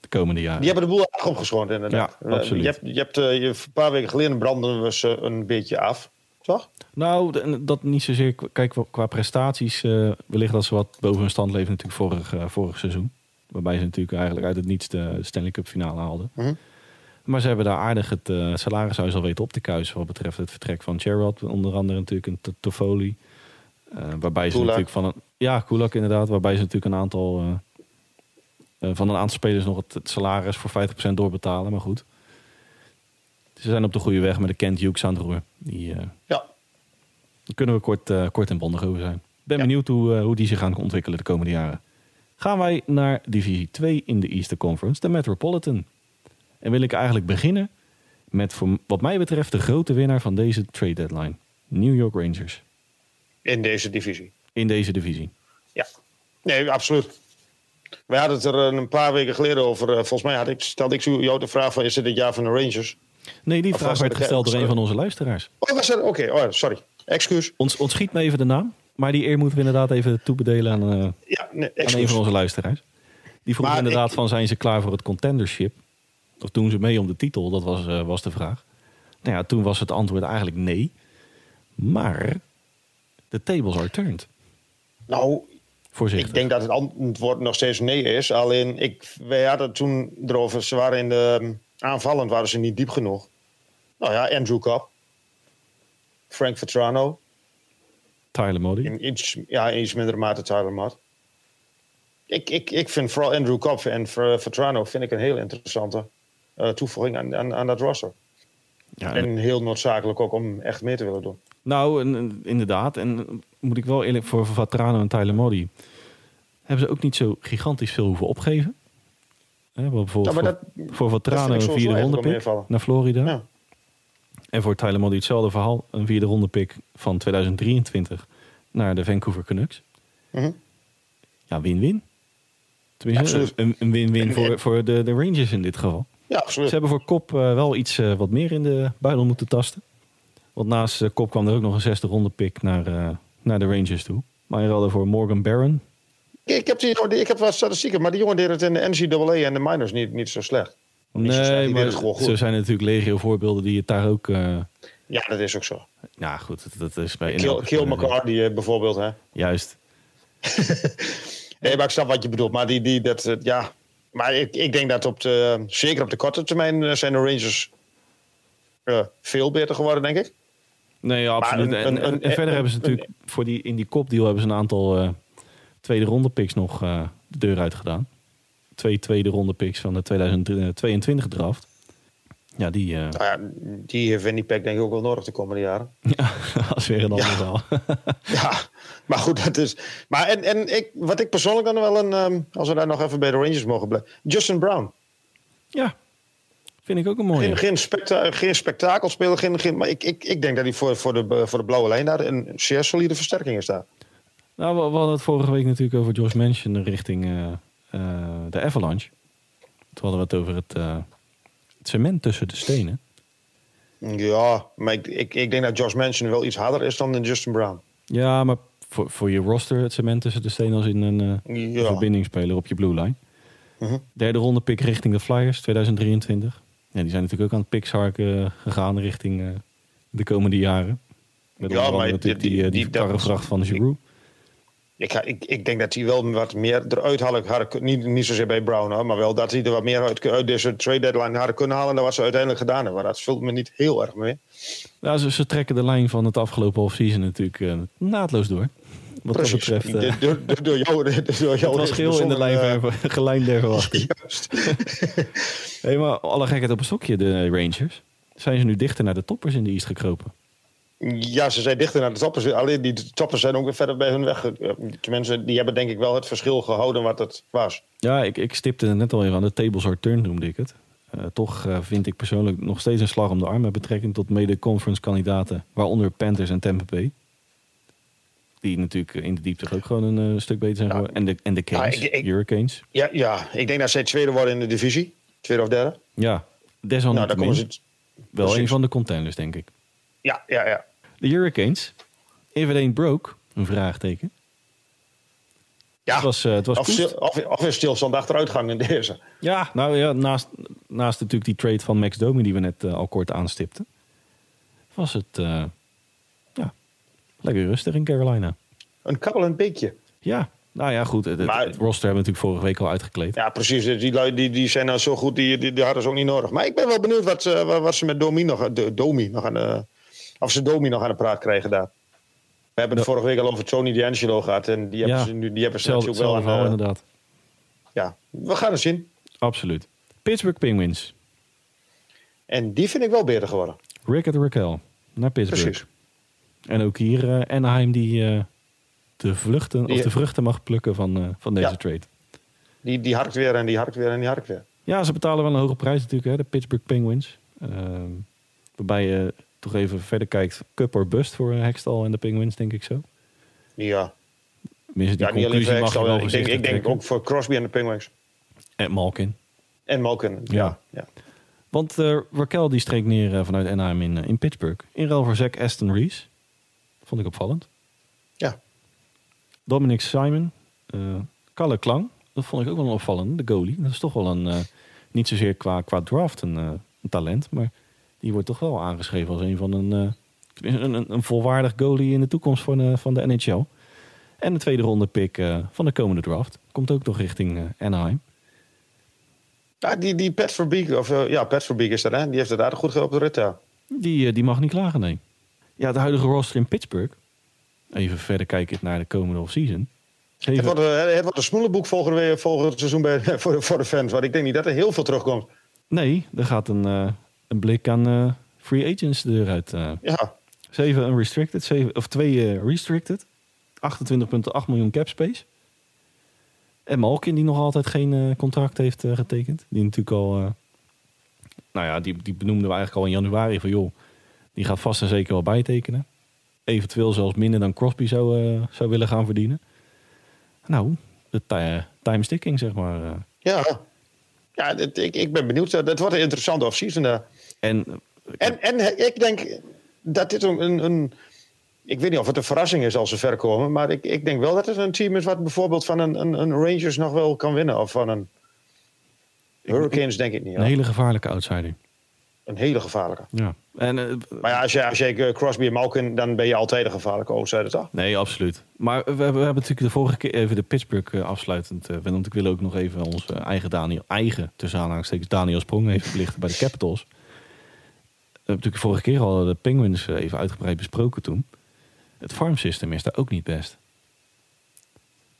de komende jaren. die hebben de boel aardig opgeschoond inderdaad. Ja, absoluut. Je hebt, je hebt je, een paar weken geleden branden we ze een beetje af, toch? Nou, dat niet zozeer. Kijk, qua prestaties eh, wellicht dat ze wat boven hun stand leven natuurlijk vorig, vorig seizoen. Waarbij ze natuurlijk eigenlijk uit het niets de Stanley Cup finale haalden. Mhm. Maar ze hebben daar aardig het eh salarishuis al weten op te kuisen wat betreft het vertrek van Gerrard. Onder andere natuurlijk een Toffoli. Eh, waarbij ze Kulak. natuurlijk van een... Ja, Kulak inderdaad. Waarbij ze natuurlijk een aantal... eh, van een aantal spelers nog het, het salaris voor 50% doorbetalen. Maar goed. Ze zijn op de goede weg met de Kent Hughes aan het roer. Die, Ja. daar kunnen we kort, kort en bondig over zijn. Ben Ja. benieuwd hoe, hoe die zich gaan ontwikkelen de komende jaren. Gaan wij naar divisie 2 in de Eastern Conference, de Metropolitan. En wil ik eigenlijk beginnen met, voor, wat mij betreft, de grote winnaar van deze trade deadline. New York Rangers. In deze divisie. In deze divisie. Ja. Nee, absoluut. We hadden het er een paar weken geleden over. eh, Volgens mij had ik, stelde ik jou de vraag van... is dit het jaar van de Rangers? Nee, die Of vraag werd het- gesteld door een van onze luisteraars. Oh, was? Oké, oh, sorry. Excuus. Ons, ontschiet me even de naam. Maar die eer moeten we inderdaad even toebedelen aan, eh, Ja, nee, aan een van onze luisteraars. Die vroeg Maar inderdaad ik- van zijn ze klaar voor het contendership? Of doen ze mee om de titel? Dat was, eh, was de vraag. Nou ja, toen was het antwoord eigenlijk nee. Maar de tables are turned. Nou, Voorzichtig. ik denk dat het antwoord nog steeds nee is. Alleen, ik, wij hadden toen erover... ze waren in de... um, aanvallend waren ze niet diep genoeg. Nou ja, Andrew Cobb. Frank Vetrano. Tyler Modi. In iets, ja, in iets mindere mate Tyler Mott. Ik, ik, ik vind vooral Andrew Cobb en Vetrano vind ik een heel interessante toevoeging aan, aan, aan dat roster. Ja, En heel noodzakelijk ook om echt mee te willen doen. Nou, en, inderdaad. En eh, moet ik wel eerlijk voor Vatrano en Tyler Modi... hebben ze ook niet zo gigantisch veel hoeven opgeven. Hè, bijvoorbeeld Ja, voor, Vatrano een vierde ronde pick naar Florida. Ja. En voor Tyler Modi hetzelfde verhaal. Een vierde ronde pick van 2023 naar de Vancouver Canucks. Mhm. Ja, win-win. Tenminste, Absoluut. een win-win voor, voor de, de Rangers in dit geval. Ja, absoluut. Ze hebben voor Kop eh, wel iets eh, wat meer in de buidel moeten tasten. Want naast eh, Kop kwam er ook nog een zesde ronde pick naar, naar de Rangers toe. Maar je hadden voor Morgan Barron. Ik heb, die, ik heb wat statistieken, maar die jongen deed het in de NCAA en de minors niet, niet zo slecht. Niet zo slecht, Nee, die maar gewoon goed. zo zijn er natuurlijk legio voorbeelden die het daar ook... eh Ja, dat is ook zo. ja, goed, dat, dat is bij... Kill, Kill eh, bijvoorbeeld. Hè? Juist. Nee, maar ik snap wat je bedoelt. Maar, die, die, dat, ja. Maar ik, ik denk dat op de, zeker op de korte termijn eh, zijn de Rangers eh, veel beter geworden, denk ik. Nee, ja, absoluut. een- en, een- en, verder hebben ze natuurlijk voor die, in die kopdeal hebben ze een aantal eh, tweede ronde picks nog de deur uit gedaan. Twee tweede ronde picks van de 2022 draft. Ja, die Nou ja, die heeft Winnipeg denk ik ook wel nodig de komende jaren. ja, als weer een ander Ja. verhaal. Ja, maar goed, dat is. Maar en, en ik, wat ik persoonlijk dan wel een. ehm, als we daar nog even bij de Rangers mogen blijven. Justin Brown. ja, vind ik ook een mooie. Geen, geen, geen spektakelspeler. Geen, geen, maar ik, ik, ik denk dat hij voor, voor, de, voor de blauwe lijn daar een zeer solide versterking is daar. Nou, we, we hadden het vorige week natuurlijk over Josh Manchin richting eh, eh, de Avalanche. Toen hadden we het over het, eh, het cement tussen de stenen. Ja, maar ik, ik, ik denk dat Josh Manson wel iets harder is dan Justin Brown. Ja, maar voor, voor je roster het cement tussen de stenen als in een eh, Ja. verbindingsspeler op je blue line. Mhm. Derde ronde pick richting de Flyers 2023. Ja, die zijn natuurlijk ook aan het piksharken gegaan richting eh, de komende jaren. Met Ja, maar die- die, eh, die, die- karrevracht van Giroux. Ik, ga- ik, ik denk dat hij wel wat meer eruit kun- niet, niet zozeer bij Brown, hoor, maar wel dat hij er wat meer uit, uit deze trade deadline hadden kunnen halen dan wat ze uiteindelijk gedaan hebben. Maar dat vult me niet heel erg mee. Ja, ze, ze trekken de lijn van het afgelopen offseason natuurlijk eh, naadloos door. Wat dat betreft. eh, door, door, door jou, door jou het was geel in de lijn ver- gelijnd der verwachting. juist. Hey, maar alle gekheid op een stokje, de Rangers. Zijn ze nu dichter naar de toppers in de East gekropen? Ja, ze zijn dichter naar de toppers. Alleen die toppers zijn ook weer verder bij hun weg. Eh, Tenminste, die hebben denk ik wel het verschil gehouden wat het was. Ja, ik, ik stipte net al even aan. De tables are turned noemde ik het. Eh, toch eh, vind ik persoonlijk nog steeds een slag om de arm met betrekking tot mede-conference kandidaten. Waaronder Panthers en Tampa Bay. Die natuurlijk in de diepte ook gewoon een eh, stuk beter zijn Ja. geworden. En de, en de Canes, Ja, ik- ik- Hurricanes. Ja, ja, ik denk dat zij tweede worden in de divisie. Tweede of derde. Ja, Nou, desalniettemin daar komen ze... wel precies. een van de contenders, denk ik. Ja, ja, ja. De Hurricanes, if it ain't broke, een vraagteken. ja. Het was, eh, het was of, stilstand achteruitgang in deze. Ja, nou ja, naast, naast natuurlijk die trade van Max Domi die we net eh, al kort aanstipten, was het eh, ja, lekker rustig in Carolina. Een kabbelend beekje. Ja, nou ja, goed. Het, Maar- het roster hebben we natuurlijk vorige week al uitgekleed. Ja, precies. Die, lui- die, die zijn nou zo goed, die, die, die hadden ze ook niet nodig. Maar ik ben wel benieuwd wat, wat, wat ze met Domi nog, de, Domi nog aan de, of ze Domi nog aan de praat krijgen daar. We hebben het vorige week al over Tony D'Angelo gehad. En die hebben Ja, ze nu die hebben ze Hetzelfde, natuurlijk wel aan. verhaal, eh, inderdaad. ja, we gaan het zien. Absoluut. Pittsburgh Penguins. En die vind ik wel beter geworden. Rickard Raquel naar Pittsburgh. Precies. En ook hier eh, Anaheim die eh, de, vluchten, Die- of de vruchten mag plukken van, van deze Ja. trade. Die, die harkt weer en die harkt weer en die harkt weer. Ja, ze betalen wel een hoge prijs natuurlijk, hè, de Pittsburgh Penguins. Ehm, waarbij je toch even verder kijkt, cup or bust voor eh, Hextall en de Penguins, denk ik zo. Ja, Tenminste, die ja conclusie mag Ik denk, ik denk ook voor Crosby en de Penguins. En Malkin. En Malkin. Ja. ja. Want eh Raquel die streek neer eh, vanuit Anaheim in, in Pittsburgh. In ruil voor Aston Reese. Vond ik opvallend. Ja. Dominic Simon. Kalle Klang. Dat vond ik ook wel een opvallende, de goalie. Dat is toch wel een, niet zozeer qua, qua draft een, een talent. Maar die wordt toch wel aangeschreven als een van een, eh, een, een, volwaardig goalie in de toekomst van, eh, van de NHL. En de tweede ronde pick eh, van de komende draft. Komt ook nog richting Anaheim. Ja, die, die Pat Verbeek, of ja, Pat Verbeek is dat, hè? Die heeft het aardig goed op de rit, ja. Die, die mag niet klagen, nee. Ja, de huidige roster in Pittsburgh. Even verder kijken naar de komende offseason. Het Zeven, wordt, het wordt een smoelenboek volgend seizoen bij, voor, de, voor de fans. Want ik denk niet dat er heel veel terugkomt. nee, er gaat een, een blik aan eh, free agents de deur uit. eh. Ja, zeven unrestricted, zeven, of twee eh, restricted. 28,8 miljoen cap space. En Malkin, die nog altijd geen contract heeft getekend. Die natuurlijk al... nou ja, die, die benoemden we eigenlijk al in januari van... joh, die gaat vast en zeker wel bijtekenen. Eventueel zelfs minder dan Crosby zou, zou willen gaan verdienen. Nou, de ti- time sticking, zeg maar. ja. ja dit- ik, ik ben benieuwd. Het wordt een interessante offseason. En En, en ik denk dat dit een, een, Ik weet niet of het een verrassing is als ze ver komen. Maar ik, ik denk wel dat het een team is wat bijvoorbeeld van een, een, een Rangers nog wel kan winnen. Of van een. Hurricanes denk ik niet. Een hoor. hele gevaarlijke outsider. Een hele gevaarlijke. Ja. En, eh, Maar ja, als je, als je eh, Crosby en Malkin, dan ben je altijd een gevaarlijke outsider, toch? nee, absoluut. Maar we hebben, we hebben natuurlijk de vorige keer even de Pittsburgh eh, afsluitend. want ik wil ook nog even onze eigen Daniel, eigen tussen aanhalingstekens Daniel Sprong even belichten bij de Capitals. Natuurlijk vorige keer al de Penguins eh, even uitgebreid besproken toen. Het farm system is daar ook niet best.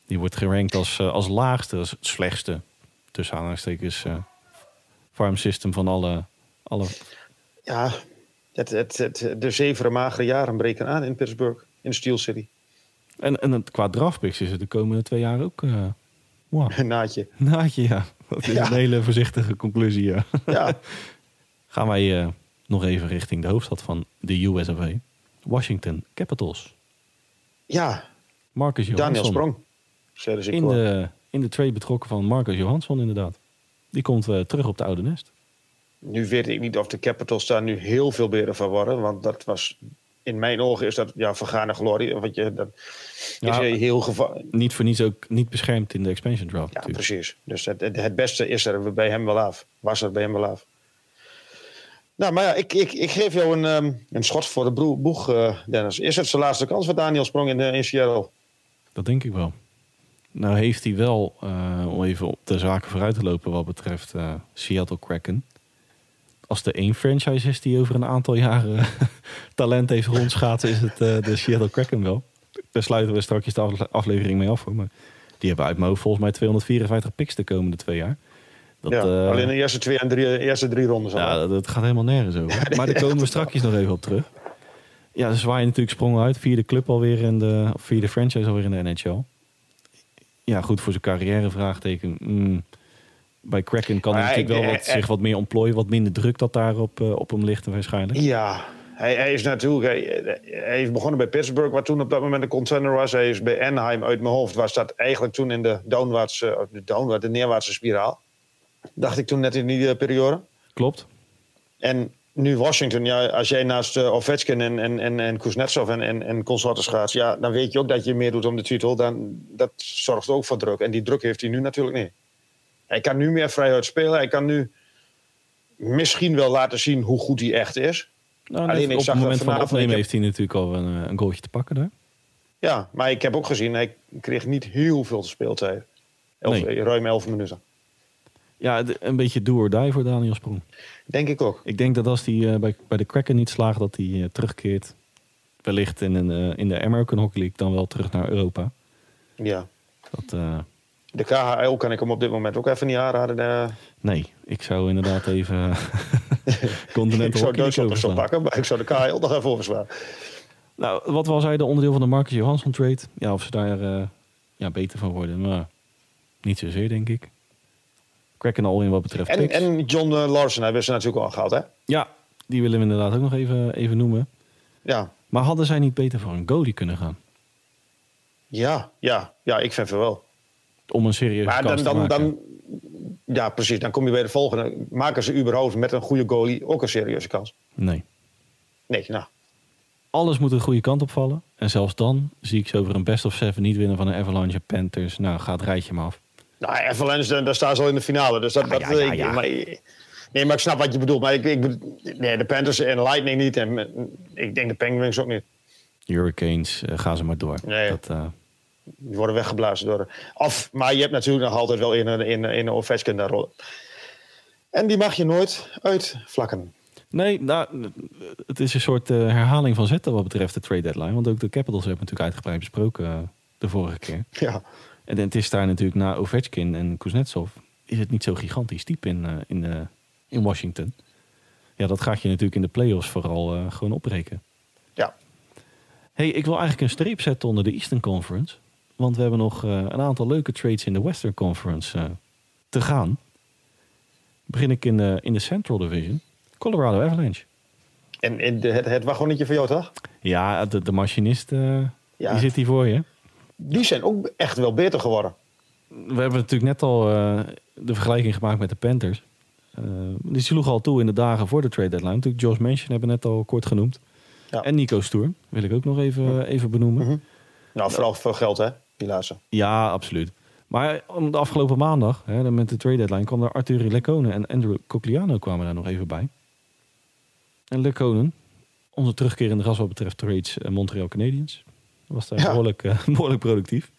Die wordt gerankt als, eh, als laagste, als het slechtste tussen aanhalingstekens eh, farm system van alle, alle Ja, het, het, het, de zeveren magere jaren breken aan in Pittsburgh, in Steel City. En, en het, qua draftpicks is het de komende twee jaar ook... eh wow. Een naadje. Naadje, ja. Dat is Ja. een hele voorzichtige conclusie, ja. Ja, Gaan wij eh, nog even richting de hoofdstad van de US of A. Washington Capitals. ja Marcus Daniel Johansson. Sprong. Zeiden ze In de, in de trade betrokken van Marcus Johansson, inderdaad. Die komt eh, terug op de oude nest. Nu weet ik niet of de Capitals daar nu heel veel beter van worden. Want dat was, in mijn ogen is dat ja, vergane glorie. Want je, dat Ja. is heel. Niet voor niets ook niet beschermd in de expansion draft. Ja, natuurlijk. precies. Dus het, het, het beste is er bij hem wel af. Was er bij hem wel af. Nou, maar ja, ik, ik, ik geef jou een, ehm, een schot voor de boeg, eh, Dennis. Is het zijn laatste kans voor Daniel Sprong in, de, in Seattle? Dat denk ik wel. Nou heeft hij wel, eh, om even op de zaken vooruit te lopen wat betreft Seattle Kraken. Als er één franchise is die over een aantal jaren talent heeft rondschaten, is het de Seattle Kraken wel. Daar sluiten we straks de afle- aflevering mee af. Hoor. Maar die hebben uit mijn volgens mij 254 picks de komende twee jaar. Dat, ja, eh, alleen de eerste twee en drie, eerste drie rondes al. ja, dat, dat gaat helemaal nergens over. Maar daar komen we straks nog even op terug. Ja, ze zwaaien natuurlijk sprongen uit. Vierde club alweer in de, of vierde franchise alweer in de NHL. Ja, goed voor zijn carrière, vraagteken. Mm. Bij Kraken kan hij natuurlijk wel wat, eh, zich wat meer ontplooien. Wat minder druk dat daar op, eh, op hem ligt waarschijnlijk. Ja, hij, hij is natuurlijk. Hij, hij is begonnen bij Pittsburgh, wat toen op dat moment een contender was. Hij is bij Anaheim uit mijn hoofd. Was dat eigenlijk toen in de downwaartse, de, downwaarts, de neerwaartse spiraal. Dacht ik toen net in die eh, periode. Klopt. En nu Washington, ja, als jij naast uh, Ovechkin en, en, en, en Kuznetsov en, en, en consorten gaat, ja, dan weet je ook dat je meer doet om de titel. Dan, dat zorgt ook voor druk. En die druk heeft hij nu natuurlijk niet. Hij kan nu meer vrijuit spelen. Hij kan nu misschien wel laten zien hoe goed hij echt is. Nou, Alleen, ik op zag het moment van opnemen heb- heeft hij natuurlijk al een, eh, een goaltje te pakken daar. Ja, maar ik heb ook gezien, hij kreeg niet heel veel speeltijd. Elf, Nee. Ruim 11 minuten. Ja, een beetje do or die voor Daniel Sprong. Denk ik ook. Ik denk dat als hij eh, bij, bij de Kraken niet slaagt, dat hij eh, terugkeert. Wellicht in, een, eh, in de American Hockey League dan wel terug naar Europa. Ja. Dat, De KHL kan ik hem op dit moment ook even niet aanraden. Nee, ik zou inderdaad even ik Continental zou Hockey Duitsland nog zo pakken, maar ik zou de KHL nog even overslaan. Nou, wat was hij de onderdeel van de Marcus Johansson trade? Ja, of ze daar ja, beter van worden. Maar niet zozeer, denk ik. Kraken al in wat betreft En, en John eh, Larsen hebben ze natuurlijk al gehad, hè? Ja, die willen we inderdaad ook nog even, even noemen. Ja, Maar hadden zij niet beter voor een goalie kunnen gaan? ja, ja, ja ik vind het wel. Om een serieuze Maar kans dan, dan, maken. dan, ja, precies. Dan kom je bij de volgende. Maken ze überhaupt met een goede goalie ook een serieuze kans? Nee. Nee, nou. Alles moet een goede kant opvallen. En zelfs dan zie ik ze over een best of seven niet winnen van een Avalanche Panthers. Nou, gaat rijtje maar af. Nou, Avalanche, daar- staan ze al in de finale. Dus dat, Ja, dat, ja, ja, ik- ja. Maar, nee, maar ik snap wat je bedoelt. Maar ik, ik, nee, de Panthers en Lightning niet. En eh, ik denk de Penguins ook niet. Hurricanes, eh, gaan ze maar door. Nee. Dat, eh, Die worden weggeblazen door. Of, maar je hebt natuurlijk nog altijd wel in een, in, een- in een Ovechkin daar rollen. En die mag je nooit uitvlakken. nee, nou, het is een soort eh, herhaling van zetten wat betreft de trade deadline. Want ook de Capitals hebben natuurlijk uitgebreid besproken eh, de vorige keer. Ja. En het is daar natuurlijk na Ovechkin en Kuznetsov... is het niet zo gigantisch diep in, eh, in, eh, in Washington. Ja, dat gaat je natuurlijk in de playoffs vooral eh, gewoon opbreken. ja. hey, ik wil eigenlijk een streep zetten onder de Eastern Conference. Want we hebben nog een aantal leuke trades in de Western Conference te gaan. Begin ik in de, in de Central Division. Colorado Avalanche. En, en de, het, het wagonnetje van jou, toch? Ja, de, de machinist, Ja. die zit hier voor je. Die zijn ook echt wel beter geworden. We hebben natuurlijk net al eh, de vergelijking gemaakt met de Panthers. Eh, die sloeg al toe in de dagen voor de trade deadline. Natuurlijk Josh Manchin hebben we net al kort genoemd. Ja. En Nico Stoer wil ik ook nog even, even benoemen. Nou, vooral veel geld, hè? Die laatste. Ja, absoluut. Maar de afgelopen maandag, hè, met de trade deadline, kwam er Arthur Lecone en Andrew Cogliano kwamen daar nog even bij. En Lecone, onze terugkeer in de gas wat betreft trades uh, Montreal Canadiens, was daar Ja. behoorlijk, eh, behoorlijk productief.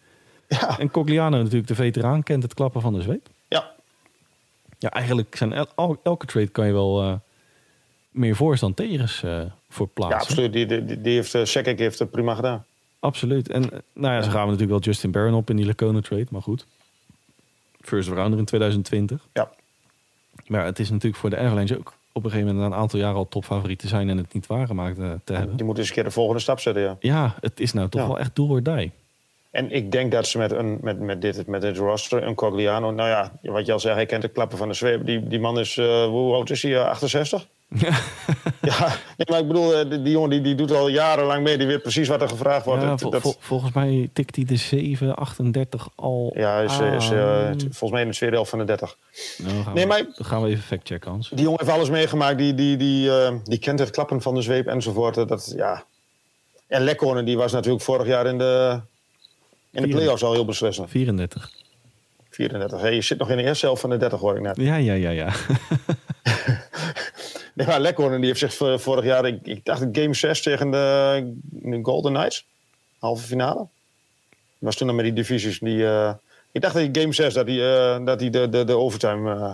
Ja, En Cogliano natuurlijk de veteraan, kent het klappen van de zweep. ja. Ja, eigenlijk zijn el- el- elke trade kan je wel eh, meer voor's dan tegens eh, voor ja plaatsen. absoluut. Die, die, die heeft, uh, Sekek heeft het prima gedaan. Absoluut. En nou ja, ze gaan we natuurlijk wel Justin Barron op in die Lecone trade, maar goed. First rounder in 2020. Ja. Maar ja, het is natuurlijk voor de Avalanche ook op een gegeven moment na een aantal jaren al topfavoriet te zijn en het niet waargemaakt eh, te hebben. Die moet eens een keer de volgende stap zetten, ja. Ja, het is nou toch Ja. wel echt do or die. En ik denk dat ze met, een, met, met, dit, met dit roster, een Cogliano... Nou ja, wat je al zei, hij kent de klappen van de zweep. Die, die man is, eh, hoe oud is hij? Eh, 68? ja, nee, maar ik bedoel, eh, die, die jongen die, die doet al jarenlang mee. Die weet precies wat er gevraagd wordt. Ja, Dat- vol- dat- vol- volgens mij tikt hij de 738 al ja, is, eh, is eh, volgens mij in de tweede helft van de 30. Nou, gaan Nee, we, maar- Dan gaan we even factchecken, Hans. Die jongen heeft alles meegemaakt. Die, die, die, die kent het klappen van de zweep enzovoort. Dat- ja. En Lekkonen, die was natuurlijk vorig jaar in de, in de play-offs al heel beslissend. 34. 34. Hey, je zit nog in de eerste helft van de 30, hoor ik net. Ja, ja, ja, ja. Maar Lekkonen die heeft zich vorig jaar, ik, ik dacht game 6 tegen de, de Golden Knights, halve finale. Was toen nog met die divisies. Die, eh, ik dacht dat game 6 dat hij, eh, dat hij de, de, de overtime eh,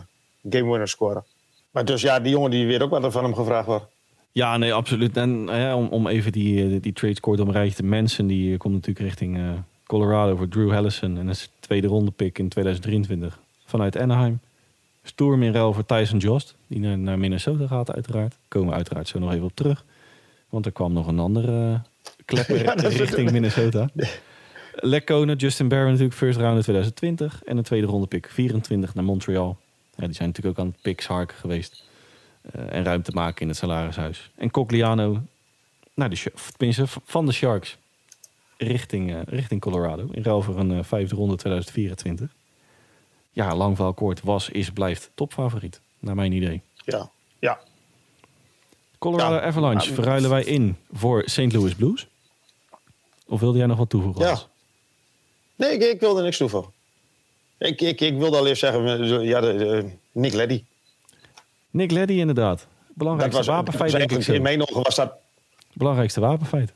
game winner scoorde. Maar dus ja, die jongen die weet ook wat van hem gevraagd wordt. Ja, nee, absoluut. En ja, om, om even die, die trade score rijtje te mensen, die komt natuurlijk richting Colorado voor Drew Hellison. En dat is de tweede ronde pick in 2023 vanuit Anaheim. Storm in ruil voor Tyson Jost, die naar, naar Minnesota gaat uiteraard. Komen we uiteraard zo nog even op terug. Want er kwam nog een andere eh, klepper Ja, dat is- richting Minnesota. Lekkonen, Justin Barron natuurlijk first round in 2020. En een tweede ronde pick 24 naar Montreal. Ja, die zijn natuurlijk ook aan het picks harken geweest. Eh, en ruimte maken in het salarishuis. En Cogliano, nou, de, tenminste van de Sharks, richting, eh, richting Colorado. In ruil voor een vijfde ronde 2024. Ja, lang verhaal kort, was, is, blijft topfavoriet. Naar mijn idee. Ja, ja. Colorado Ja. Avalanche Ja, verruilen wij in voor St. Louis Blues. Of wilde jij nog wat toevoegen? ja. Nee, ik, ik wilde niks toevoegen. Ik, ik, ik wilde al eerst zeggen, ja, de, de- Nick Leddy. Nick Leddy inderdaad. Belangrijkste was, wapenfeit, denk ik in mijn ogen was dat Belangrijkste wapenfeit.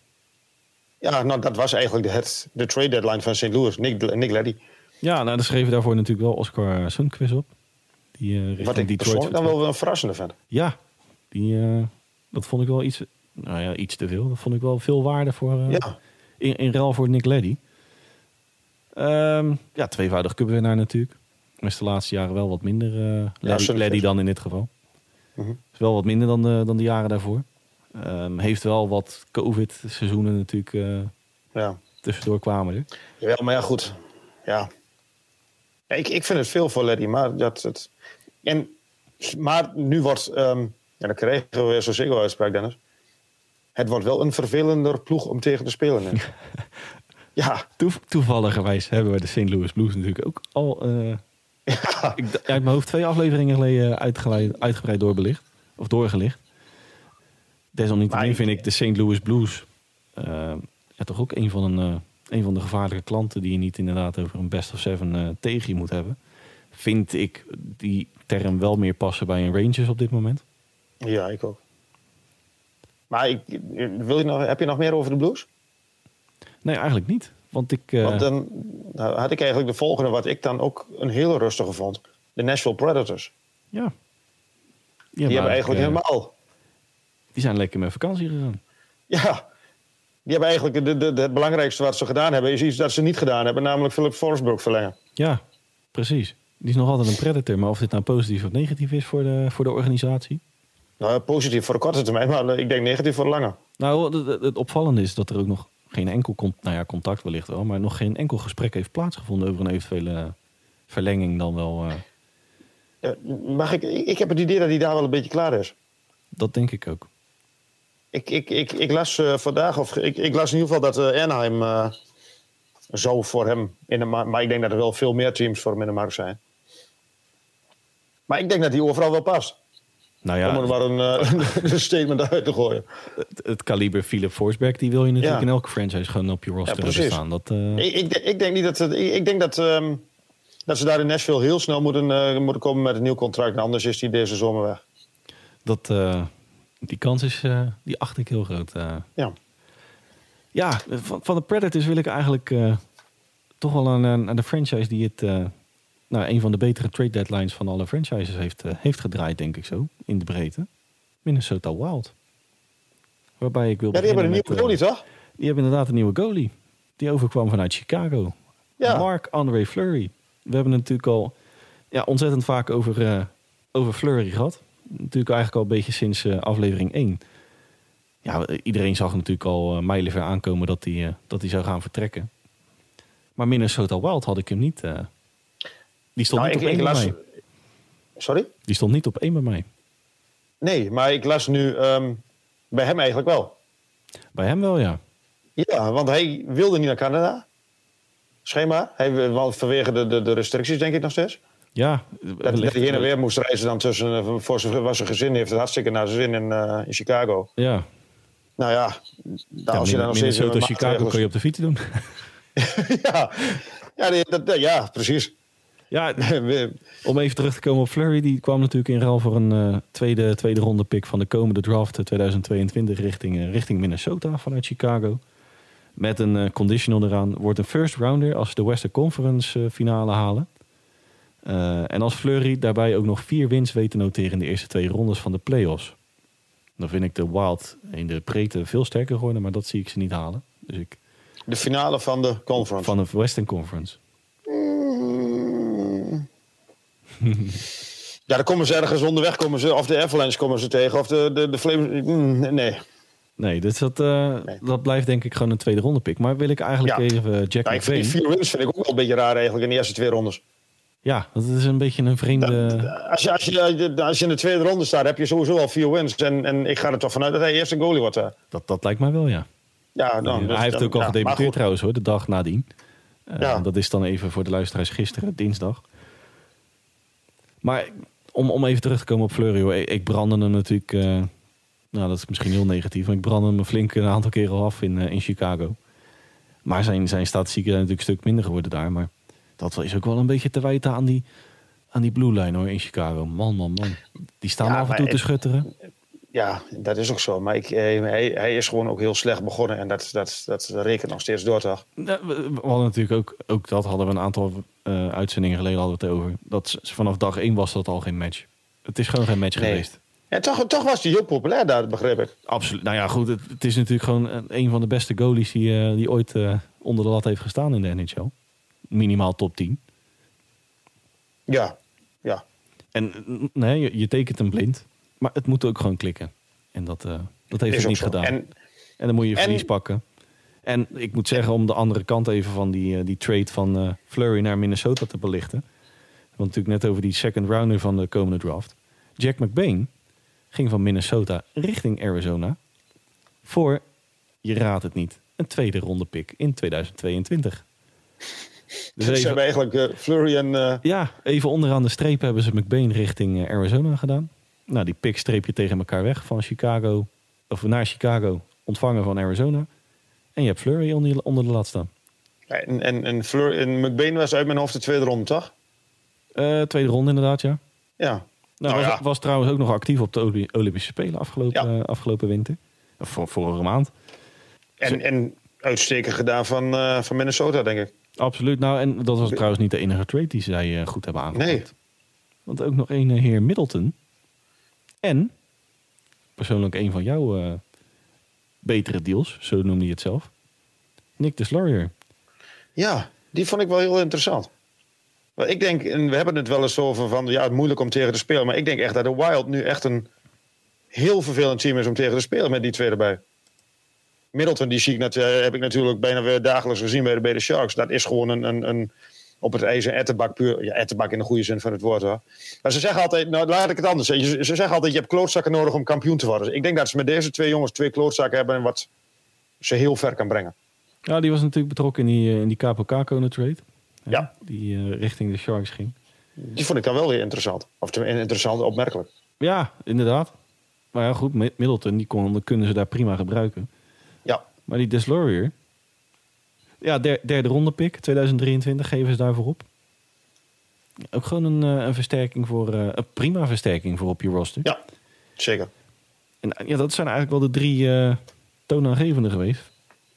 Ja, nou, dat was eigenlijk de, het, de trade deadline van St. Louis. Nick, Nick Leddy. Ja, nou, daar schreven daarvoor natuurlijk wel Oscar Sundqvist op. Die richting Wat ik Detroit persoonlijk dan wel een verrassende vind. Ja, die, eh, dat vond ik wel iets, nou ja, iets te veel. Dat vond ik wel veel waarde voor, eh, Ja, in, in ruil voor Nick Leddy. Ehm, ja, tweevoudig cupwinnaar natuurlijk. Maar is de laatste jaren wel wat minder Leddy. Leddy dan in dit geval. Mhm. Is wel wat minder dan de, dan de jaren daarvoor. Ehm, heeft wel wat COVID-seizoenen natuurlijk ja. tussendoor kwamen er. Jawel, maar ja, goed. Ja. Ja, ik, ik vind het veel voor Leddy, maar dat... Het, en, maar nu wordt... ehm ja, dan krijgen we weer zo'n Ziggo-uitspraak, Dennis. Het wordt wel een vervelender ploeg om tegen te spelen. ja, Toe, toevalligerwijs hebben we de St. Louis Blues natuurlijk ook al eh, ja, ik, uit mijn hoofd twee afleveringen geleden uitgebreid doorbelicht. Of doorgelicht. Desalniettemin vind ik de St. Louis Blues eh, ja, toch ook een van, een, eh, een van de gevaarlijke klanten die je niet inderdaad over een best of seven eh, tegen je moet hebben. Vind ik die term wel meer passen bij een Rangers op dit moment. ja, ik ook. Maar ik, wil je nog, heb je nog meer over de Blues? Nee, eigenlijk niet. Want ik. eh, Want dan nou, had ik eigenlijk de volgende, wat ik dan ook een hele rustige vond. De Nashville Predators. ja. Die hebben eigenlijk eh, helemaal... Die zijn lekker met vakantie gegaan. Ja, die hebben eigenlijk... De, de, de- het belangrijkste wat ze gedaan hebben, is iets dat ze niet gedaan hebben. Namelijk Philip Forsberg verlengen. Ja, precies. Die is nog altijd een predator. Maar of dit nou positief of negatief is voor de, voor de organisatie. Nou, positief voor de korte termijn, maar eh, ik denk negatief voor de lange. Nou, het, opvallende is dat er ook nog geen enkel con- nou ja, contact wellicht wel, maar nog geen enkel gesprek heeft plaatsgevonden over een eventuele verlenging dan wel. eh, Eh, mag ik, ik heb het idee dat hij daar wel een beetje klaar is. dat denk ik ook. Ik, ik, ik, ik las eh, vandaag, of ik, ik las in ieder geval dat eh, Anaheim eh, zou voor hem in de markt, maar ik denk dat er wel veel meer teams voor hem in de markt zijn. Maar ik denk dat hij overal wel past. Nou Om er ja, maar een, een statement uit te gooien. het, het kaliber Philip Forsberg, die wil je natuurlijk Ja. in elke franchise gewoon op je roster Ja, staan. Dat, Ik, ik, denk- ik denk niet dat. Ik, ik denk dat. ehm, dat ze daar in Nashville heel snel moeten, moeten komen met een nieuw contract. Anders is hij deze zomer weg. Dat, die kans is, eh, die acht ik heel groot. eh. Ja. Ja, van, van de Predators wil ik eigenlijk eh, toch wel aan, aan aan de franchise die het, nou, een van de betere trade deadlines van alle franchises heeft, heeft gedraaid, denk ik zo, in de breedte. Minnesota Wild. Waarbij ik wil Ja, die hebben een nieuwe goalie, toch? Die hebben inderdaad een nieuwe goalie. Die overkwam vanuit Chicago. Ja. Mark-André Fleury. We hebben het natuurlijk al ja, ontzettend vaak over, over Fleury gehad. Natuurlijk eigenlijk al een beetje sinds eh, aflevering 1. Ja, iedereen zag natuurlijk al uh, mijlenver aankomen dat hij, eh, dat hij zou gaan vertrekken. Maar Minnesota Wild had ik hem niet. eh, die, stond Nou, niet ik, op één bij las... mij. Sorry? die stond niet op één bij mij. Nee, maar ik las nu ehm, bij hem eigenlijk wel. Bij hem wel, ja. Ja, want hij wilde niet naar Canada. Schema. Hij, vanwege de, de, de restricties, denk ik nog steeds. Ja, Dat, hij heen en weer moest reizen dan tussen... eh, Voor zijn, was zijn gezin heeft het hartstikke naar zijn zin in, eh, in Chicago. Ja, Nou ja, nou, als je dan nog steeds... Minnesota, Chicago kun je op de fiets doen. ja, ja, nee, dat, ja, precies. ja, Om even terug te komen op Flurry, die kwam natuurlijk in ruil voor een eh, tweede, tweede ronde pick van de komende draft eh, 2022 richting, richting Minnesota vanuit Chicago. Met een conditional eraan. Wordt een first rounder als ze de Western Conference finale halen. Eh, en als Flurry daarbij ook nog vier wins weet te noteren in de eerste twee rondes van de playoffs. Dan vind ik de Wild in de breedte veel sterker geworden, maar dat zie ik ze niet halen. Dus ik, De finale van de conference. van de Western Conference. Mm. Ja, dan komen ze ergens onderweg, komen ze, of de Avalanche komen ze tegen, of de, de, de Flames. Mm, Nee. Nee, dus dat, eh, Nee. dat blijft denk ik gewoon een tweede ronde pick. Maar wil ik eigenlijk Ja. even Jack Ja, ik vind die vier wins vind ik ook wel een beetje raar eigenlijk in de eerste twee rondes. Ja, dat is een beetje een vreemde... Als je, als, je, als je in de tweede ronde staat, heb je sowieso al vier wins. En, en ik ga er toch vanuit dat hij eerst een goalie wordt. Dat, dat lijkt mij wel, ja. Ja, dan, hij dus heeft dan- ook al ja, gedebuteerd trouwens hoor, de dag nadien. Eh, Ja. Dat is dan even voor de luisteraars gisteren, dinsdag. Maar om, om even terug te komen op Fleury, hoor. Ik, ik brandde hem natuurlijk... eh, nou, dat is misschien heel negatief. Maar ik brandde hem flink een aantal keren af in, eh, in Chicago. Maar zijn, zijn statistieken zijn natuurlijk een stuk minder geworden daar. Maar dat is ook wel een beetje te wijten aan die, aan die blue line hoor, in Chicago. Man, man, man. Die staan Ja, af en toe te schutteren. Ja, dat is ook zo. Maar ik, eh, hij, hij is gewoon ook heel slecht begonnen. En dat, dat, dat rekent nog steeds door, toch? Ja, we, we hadden natuurlijk ook, ook dat hadden we een aantal eh, uitzendingen geleden hadden we het over. Dat vanaf dag één was dat al geen match. Het is gewoon geen match Nee. geweest. En toch, toch was hij heel populair daar, begreep ik. Absoluut. Nou ja, goed. Het, het is natuurlijk gewoon een, van de beste goalies die, eh, die ooit onder de lat heeft gestaan in de NHL. Minimaal top 10. Ja, ja. En nee, je, je tekent hem blind. Maar het moet ook gewoon klikken. En dat, eh, dat heeft ook niet zo. gedaan. En En dan moet je En- verlies pakken. En ik moet zeggen, om de andere kant even van die, eh, die trade van eh, Flurry naar Minnesota te belichten. Want natuurlijk net over die second rounder van de komende draft. Jack McBain ging van Minnesota richting Arizona. Voor, je raadt het niet, een tweede ronde pick in 2022. Dus ze hebben eigenlijk eh, Flurry en... eh, ja, even onderaan de streep hebben ze McBain richting eh, Arizona gedaan. Nou, die pick streep je tegen elkaar weg van Chicago, of naar Chicago, ontvangen van Arizona. En je hebt Flurry onder, onder de lat staan. en, en, en, Fleur, en McBain was uit mijn hoofd de tweede ronde, toch? Tweede ronde inderdaad, ja. Ja. Nou, Nou was, ja. was trouwens ook nog actief op de Olympische Spelen afgelopen, Ja. afgelopen winter. Of voor, vorige maand. En, en uitstekend gedaan van, van Minnesota, denk ik. Absoluut. Nou, en dat was trouwens niet de enige trade die zij eh, goed hebben aangepakt. Nee. Want ook nog een eh, heer Middleton. En, persoonlijk een van jouw eh, betere deals, zo noemde je het zelf. Nick de Slurrier. Ja, die vond ik wel heel interessant. Maar ik denk, en we hebben het wel eens over van, ja, het moeilijk om tegen te spelen. Maar ik denk echt dat de Wild nu echt een heel vervelend team is om tegen te spelen met die twee erbij. Middleton, die zie ik net, eh, heb ik natuurlijk bijna weer dagelijks gezien bij de, bij de Sharks. Dat is gewoon een, een, een op het ijzer ettenbak puur. Ja, ettenbak in de goede zin van het woord hoor. Maar ze zeggen altijd, nou laat ik het anders zeggen. Ze, ze zeggen altijd, je hebt klootzakken nodig om kampioen te worden. Dus ik denk dat ze met deze twee jongens twee klootzakken hebben en wat ze heel ver kan brengen. Ja, die was natuurlijk betrokken in die, eh, in die Capo Caco trade. Hè, Ja. Die eh, richting de Sharks ging. Die vond ik dan wel weer interessant. Of interessant, opmerkelijk. Ja, inderdaad. Maar ja, goed, Mi- Middleton, die kon, kunnen ze daar prima gebruiken. Maar die Deslaurier... Ja, der- derde ronde pick, 2023, geven ze daarvoor op. Ook gewoon een, eh, een versterking voor, eh, een prima versterking voor op je roster. Ja, zeker. En eh, ja, dat zijn eigenlijk wel de drie toonaangevende geweest.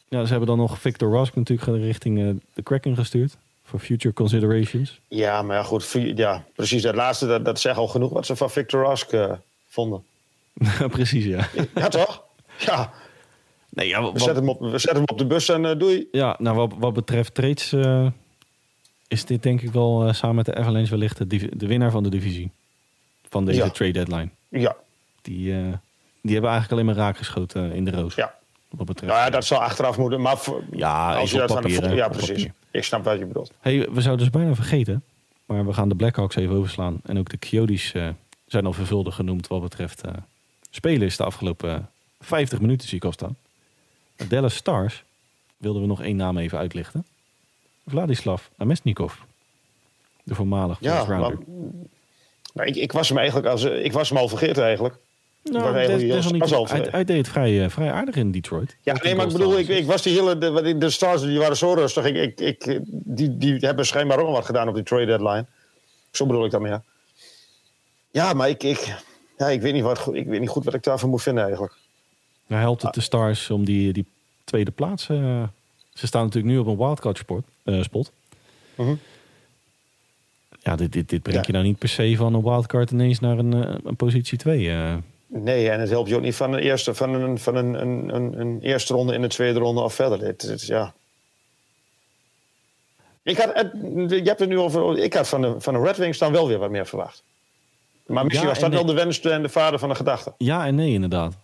Ja, ze hebben dan nog Victor Rask natuurlijk richting de Kraken gestuurd. Voor future considerations. Ja, maar ja, goed. Ja, precies. Dat laatste, dat, dat zegt al genoeg wat ze van Victor Rask vonden. Precies, ja. Ja, toch? Ja, Nee, ja, we zetten hem op, we zetten hem op de bus en eh, doei. ja, nou, wat, wat betreft trades eh, is dit denk ik wel eh, samen met de Avalanche wellicht de, de winnaar van de divisie. Van deze Ja. trade deadline. Ja, Die, die hebben eigenlijk alleen maar raak geschoten in de roos. ja. Wat betreft. Nou ja, dat zal achteraf moeten. Maar voor- Ja, als je op dat van de papier? Ja, precies. papier. Ik snap wat je bedoelt. Hey, we zouden dus bijna vergeten. Maar we gaan de Blackhawks even overslaan. En ook de Coyotes eh, zijn al vervuldig genoemd wat betreft eh, spelers de afgelopen eh, 50 minuten zie ik al staan. Dallas Stars wilden we nog één naam even uitlichten. Vladislav Namestnikov. De voormalig Ja, rounder. maar, nou, ik, ik, was hem eigenlijk als, ik was hem al vergeten eigenlijk. Nou, desalniettemin, hij, hij deed het vrij, eh, vrij aardig in Detroit. Ja, nee, maar ik bedoel, ik, ik was die hele. De, de, Stars die waren zo rustig. Ik, ik, ik, die, die hebben schijnbaar ook nog wat gedaan op die trade deadline. Zo bedoel ik dat meer. Ja, maar ik, ik, ja, ik, weet niet wat, ik weet niet goed wat ik daarvan moet vinden eigenlijk. Nou, helpt het de Stars om die, die tweede plaats... eh, ze staan natuurlijk nu op een wildcard sport, eh, spot. Mhm. Ja, dit, dit, dit brengt Ja. je nou niet per se van een wildcard ineens naar een, eh, een positie 2. eh. Nee, en het helpt je ook niet van een eerste, van een, van een, een, een, een eerste ronde in de tweede ronde of verder. Dit, dit, ja. Ik had, het- je hebt het nu over. Ik had van de, van de Red Wings dan wel weer wat meer verwacht. Maar misschien Ja, was dat wel de wens en de vader van de gedachte. Ja en nee, inderdaad.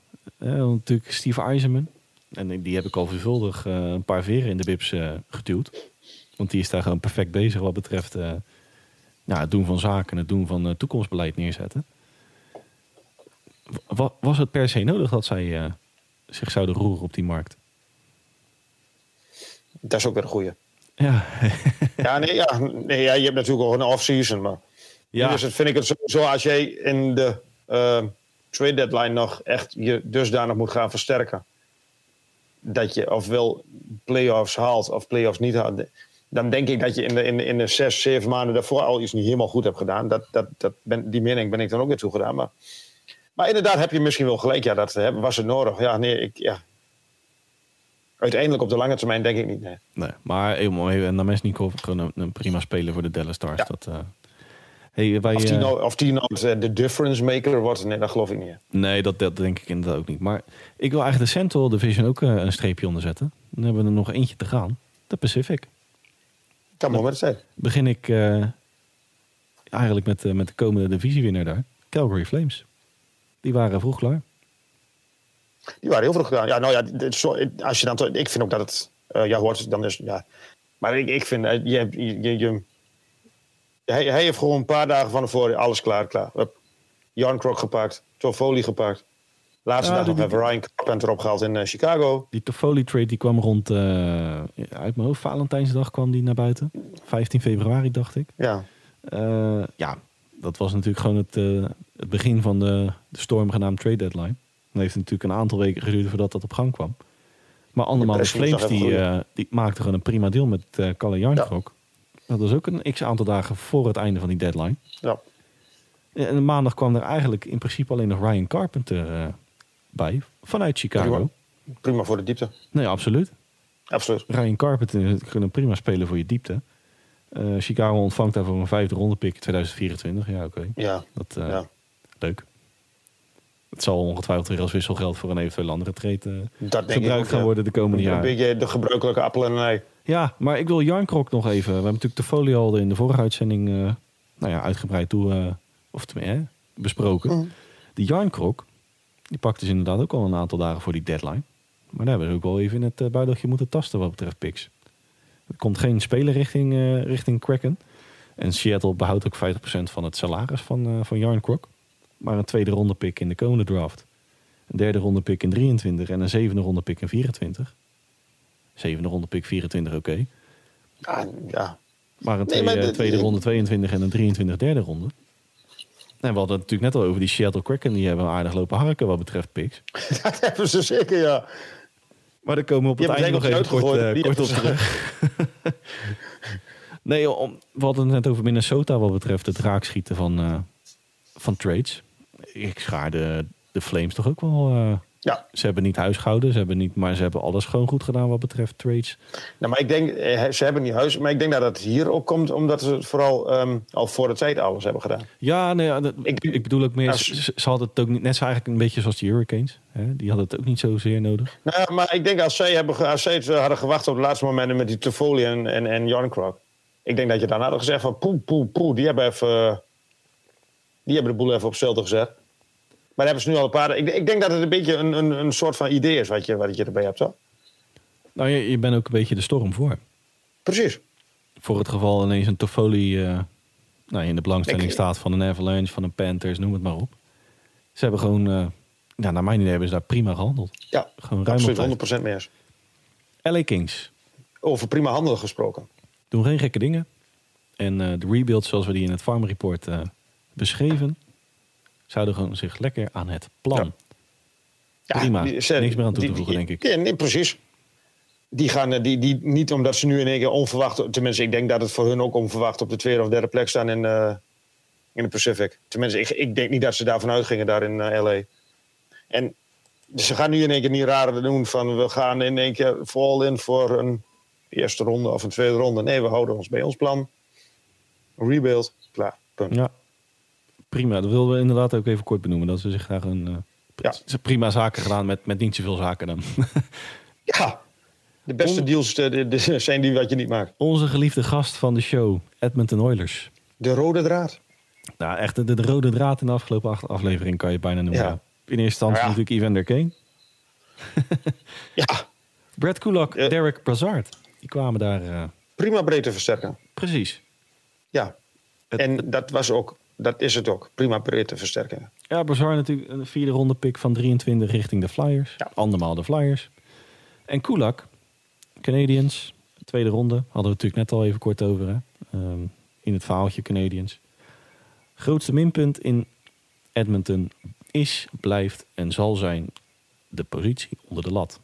Natuurlijk Steve Eisenman. En die heb ik al veelvuldig eh, een paar veren in de bips eh geduwd. Want die is daar gewoon perfect bezig wat betreft eh, nou, het doen van zaken, het doen van toekomstbeleid neerzetten. Wa- was het per se nodig dat zij zich zouden roeren op die markt? Dat is ook weer een goeie. Ja, Ja, nee, ja, nee ja, je hebt natuurlijk ook een off-season. Maar ja. dus het vind ik het sowieso als jij in de trade deadline nog echt je dusdanig moet gaan versterken. Dat je ofwel playoffs haalt of playoffs niet haalt. Dan denk ik dat je in de, in de, in de zes, zeven maanden daarvoor al iets niet helemaal goed hebt gedaan. Dat, dat, dat ben, die mening ben ik dan ook weer toegedaan. Maar, maar inderdaad heb je misschien wel gelijk. Ja, dat was het nodig. Ja, nee, ik, ja. Uiteindelijk op de lange termijn denk ik niet. Nee. Nee, maar helemaal even. Namestnikov, gewoon een, een prima speler voor de Dallas Stars. Ja. Dat, eh, hey, wij, Of die eh, nou, of die nou de de difference maker wordt, nee, dat geloof ik niet. Nee, dat, dat denk ik inderdaad ook niet. Maar ik wil eigenlijk de Central Division ook eh, een streepje onder zetten. Dan hebben we er nog eentje te gaan. De Pacific. Kan moment zijn. Begin ik eh, eigenlijk met, eh, met de komende divisiewinnaar daar. Calgary Flames. Die waren vroeg klaar. Die waren heel vroeg gedaan. Ja, nou ja, als je dan, ik vind ook dat het, eh, ja, hoort, dan is, ja. Maar ik, ik vind, eh, je, je, je- hij, hij heeft gewoon een paar dagen van tevoren alles klaar, klaar. Hup. Jan Krok gepakt, Toffoli gepakt. Laatste Ja, dag hebben Ryan Carpenter opgehaald in eh, Chicago. Die Toffoli trade die kwam rond, eh, uit mijn hoofd, Valentijnsdag kwam die naar buiten. 15 februari dacht ik. Ja, Eh, ja, dat was natuurlijk gewoon het, het begin van de, de storm genaamd trade deadline. Dan heeft het natuurlijk een aantal weken geduurd voordat dat op gang kwam. Maar andermaal de Flames die, die maakten gewoon een prima deal met eh Kalle Jarnkrok. Dat was ook een x aantal dagen voor het einde van die deadline. ja. En maandag kwam er eigenlijk in principe alleen nog Ryan Carpenter eh, bij. Vanuit Chicago. Prima. prima voor de diepte. Nee, absoluut. Absoluut. Ryan Carpenter een prima speler voor je diepte. Eh, Chicago ontvangt daarvoor een vijfde ronde pick 2024. Ja, oké. Ja, Dat, eh, ja. Leuk. Het zal ongetwijfeld weer als wisselgeld voor een eventueel andere trade eh, dat gebruikt gaan worden de komende Een jaren. beetje de gebruikelijke appel en een ei. Ja, maar ik wil Jarnkrok nog even. We hebben natuurlijk de folie al in de vorige uitzending eh, nou ja, uitgebreid toe, eh, of tenminste, hè, besproken. Mhm. Die Jarnkrok, die pakt dus inderdaad ook al een aantal dagen voor die deadline. Maar daar hebben ze ook wel even in het uh, moeten tasten wat betreft picks. Er komt geen speler richting, richting Kraken. En Seattle behoudt ook 50% van het salaris van, van Jarnkrok. Maar een tweede ronde pick in de komende draft. Een derde ronde pick in 23 en een zevende ronde pick in 24. Zevende ronde pick 24, oké. Ja, ja. Maar een Nee, tweede, ronde 22 en een 23 derde ronde. En we hadden het natuurlijk net al over die Seattle Kraken. Die hebben aardig lopen harken wat betreft picks. dat hebben ze zeker, ja. Maar daar komen we op het einde nog even kort, eh, kort op terug. Nee, om, we hadden het net over Minnesota wat betreft het raakschieten van, eh, van trades. Ik schaar de, de Flames toch ook wel. eh, Ja. Ze hebben niet huisgehouden, ze hebben niet, maar ze hebben alles gewoon goed gedaan wat betreft trades. Nou, maar ik denk, eh, ze hebben niet huis, maar ik denk dat het hier ook komt omdat ze het vooral ehm, al voor de tijd alles hebben gedaan. Ja, nee, dat- Ik- ik, bedoel ook meer, Ja, ze, ze hadden het ook niet, net zo eigenlijk een beetje zoals de Hurricanes. Hè? Die hadden het ook niet zozeer nodig. Nou, maar ik denk als zij, hebben, als zij het, eh, hadden gewacht op het laatste moment met die Toffoli en, en, en. Ik denk dat je daarna had gezegd van poe, poe, poe. Die hebben, even, die hebben de boel even op stelte gezet. Maar hebben ze nu al een paar... Ik, ik denk dat het een beetje een, een, een soort van idee is wat je, wat je erbij hebt, zo. Nou, je, je bent ook een beetje de storm voor. Precies. Voor het geval ineens een Toffoli eh, nou, in de belangstelling Ik- staat van een Avalanche, van een Panthers, noem het maar op. Ze hebben gewoon, eh, ja, naar mijn idee hebben ze daar prima gehandeld. Ja, Gewoon ruim op absoluut tijd. 100% meer. LA Kings Over prima handel gesproken. doen geen gekke dingen. En eh, de rebuild zoals we die in het Farm Report beschreven, zouden gewoon zich lekker aan het plan. Ja. Prima. ze- Niks meer aan toe te voegen, die- denk ik. Ja, nee, precies. Die gaan eh, die, die, niet omdat ze nu in één keer onverwacht... Tenminste, ik denk dat het voor hun ook onverwacht op de tweede of derde plek staan in, eh, in de Pacific. Tenminste, ik, ik denk niet dat ze daarvan uitgingen daar in eh, LA. En dus ze gaan nu in één keer niet raar doen van... we gaan in één keer vol in voor een eerste ronde of een tweede ronde. Nee, we houden ons bij ons plan. Rebuild, klaar, punt. Ja, prima. Dat wilden we inderdaad ook even kort benoemen. Dat ze zich daar een eh, Ja. prima zaken gedaan met, met niet zoveel zaken dan. Ja, de beste deals eh, de- de- zijn die wat je niet maakt. Onze geliefde gast van de show, Edmonton Oilers. De rode draad. Nou, echt de, de rode draad in de afgelopen acht- aflevering kan je bijna noemen. Ja. In eerste instantie ja. natuurlijk Evander Kane. Ja, Brad Kulak, Eh. Derek Brassard. Die kwamen daar prima breedte versterken. precies. Ja, Het- en dat was ook, dat is het ook. Prima versterken. Ja, Brassard natuurlijk een vierde ronde pick van 23 richting de Flyers. Ja. Andermaal de Flyers. En Kulak, Canadiens, tweede ronde. Hadden we natuurlijk net al even kort over. Hè? Ehm, in het verhaaltje Canadiens. Grootste minpunt in Edmonton is, blijft en zal zijn de positie onder de lat.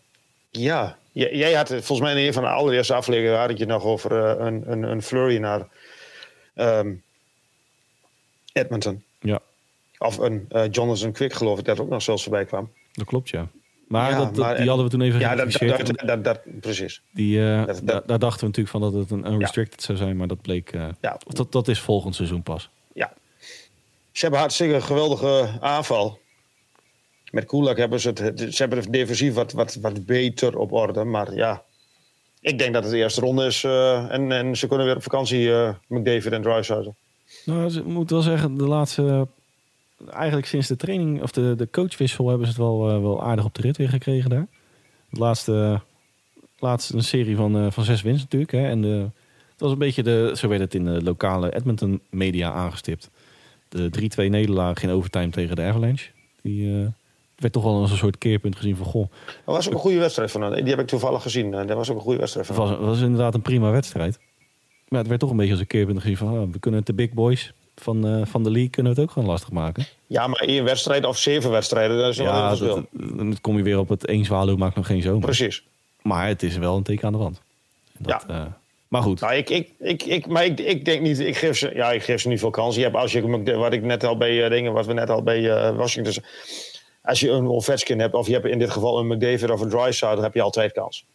Ja, jij had volgens mij in een van de allereerste afleveringen had het je nog over eh, een, een, een flurry naar ehm, Edmonton. Ja, Of een eh, Jonathan Quick geloof ik dat ook nog zelfs voorbij kwam. dat klopt ja. Maar, Ja, dat, dat- maar- die hadden we toen even Ja, dat, precies. Die, eh, daar dachten we natuurlijk van dat het een unrestricted zou zijn, maar dat bleek. eh, Ja. dat, dat is volgend seizoen pas. Ja. Ze hebben hartstikke een geweldige aanval. Met Kulak hebben ze het, ze hebben het defensief wat, wat, wat beter op orde. Maar ja, ik denk dat het de eerste ronde is. en, en ze kunnen weer op vakantie, McDavid en Drysaddle. Nou, ze moet wel zeggen, de laatste. Eigenlijk sinds de training of de, de coachwissel hebben ze het wel, eh, wel aardig op de rit weer gekregen daar. De laatste, laatste een serie van, eh, van zes wins natuurlijk. Hè. En de, het was een beetje de, zo werd het in de lokale Edmonton media aangestipt. De 3-2 nederlaag in overtime tegen de Avalanche. Die eh, werd toch wel als een soort keerpunt gezien van goh. Dat was ook een goede wedstrijd van. Die heb ik toevallig gezien. Dat was ook een goede wedstrijd Het van was, het was inderdaad een prima wedstrijd. Maar het werd toch een beetje als een keerpunt gezien van oh, we kunnen het de big boys van, eh, van de league kunnen we het ook gewoon lastig maken. Ja, maar één wedstrijd of zeven wedstrijden, dat is wel Ja, een verschil. dan kom je weer op het één zwaluw maakt nog geen zomer. Precies. Maar het is wel een teken aan de wand. Dat, eh, maar goed, Nou, ik, ik, ik, ik, maar ik, ik denk niet, ik geef, ze, ja, ik geef ze niet veel kans. Je hebt, als je, wat ik net al bij eh, dingen, wat we net al bij eh, Washington als je een Ovechkin hebt, of je hebt in dit geval een McDavid of een Drysdale, dan heb je altijd kans.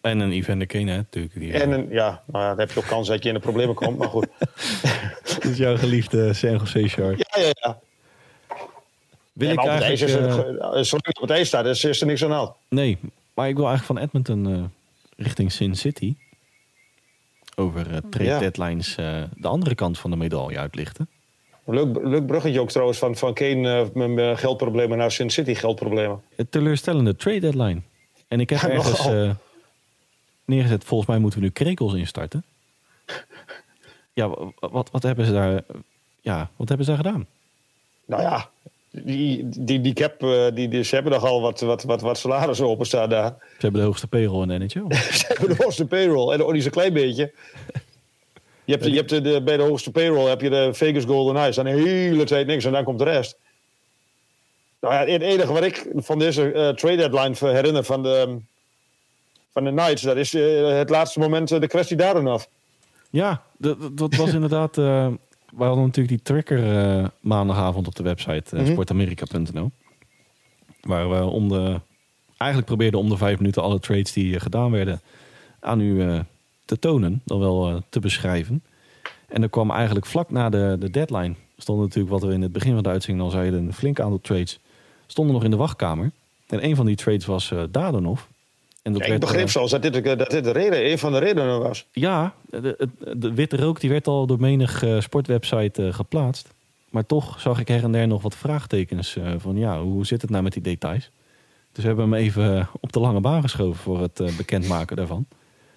En een Evander Kane hè, natuurlijk. Die, eh, En een, ja, nou ja, dan heb je ook kans dat je in de problemen komt, maar goed. dat is jouw geliefde San Jose Shark. Ja, ja, ja. Wil ik het ijs is eigenlijk... er, eh, eh, zolang je op het ijs staat, is, is er niks aan de hand. nee, maar ik wil eigenlijk van Edmonton eh, richting Sin City... over eh, trade Ja. deadlines eh, de andere kant van de medaille uitlichten. Leuk, leuk bruggetje ook trouwens van, van Kane eh, geldproblemen naar Sin City geldproblemen. Het teleurstellende trade deadline. En ik heb Ja, ergens eh, neergezet, volgens mij moeten we nu krekels instarten. Ja, wa- wat, wat hebben ze daar... Ja, wat hebben ze daar gedaan? Nou ja, die, die, die cap, eh, die, die, ze hebben nogal wat, wat, wat, wat salarissen openstaan daar. Ze hebben de hoogste payroll in de NHL. Ze hebben de hoogste payroll. En ook niet zo'n klein beetje. Je hebt, je hebt de, de- bij de hoogste payroll heb je de Vegas Golden Knights. Dan de hele tijd niks en dan komt de rest. Nou ja, het enige wat ik van deze eh, trade deadline herinner van de, van de Knights... dat is eh, het laatste moment eh, de kwestie daarin af. Ja, dat, was inderdaad... eh we hadden natuurlijk die tracker maandagavond op de website Mhm. sportamerika.nl. Waar we om de... Eigenlijk probeerden om de vijf minuten alle trades die gedaan werden aan u te tonen. Dan wel te beschrijven. En er kwam eigenlijk vlak na de, de deadline... stond natuurlijk wat we in het begin van de uitzending al zeiden... een flink aantal trades stonden nog in de wachtkamer. En een van die trades was Dadenov. En dat Ja, ik begreep eh, zelfs dat dit, dat dit de reden, een van de redenen was. ja, de, de, witte rook die werd al door menig eh, sportwebsite eh, geplaatst. Maar toch zag ik her en der nog wat vraagtekens van ja, hoe zit het nou met die details? Dus we hebben hem even op de lange baan geschoven voor het bekendmaken daarvan.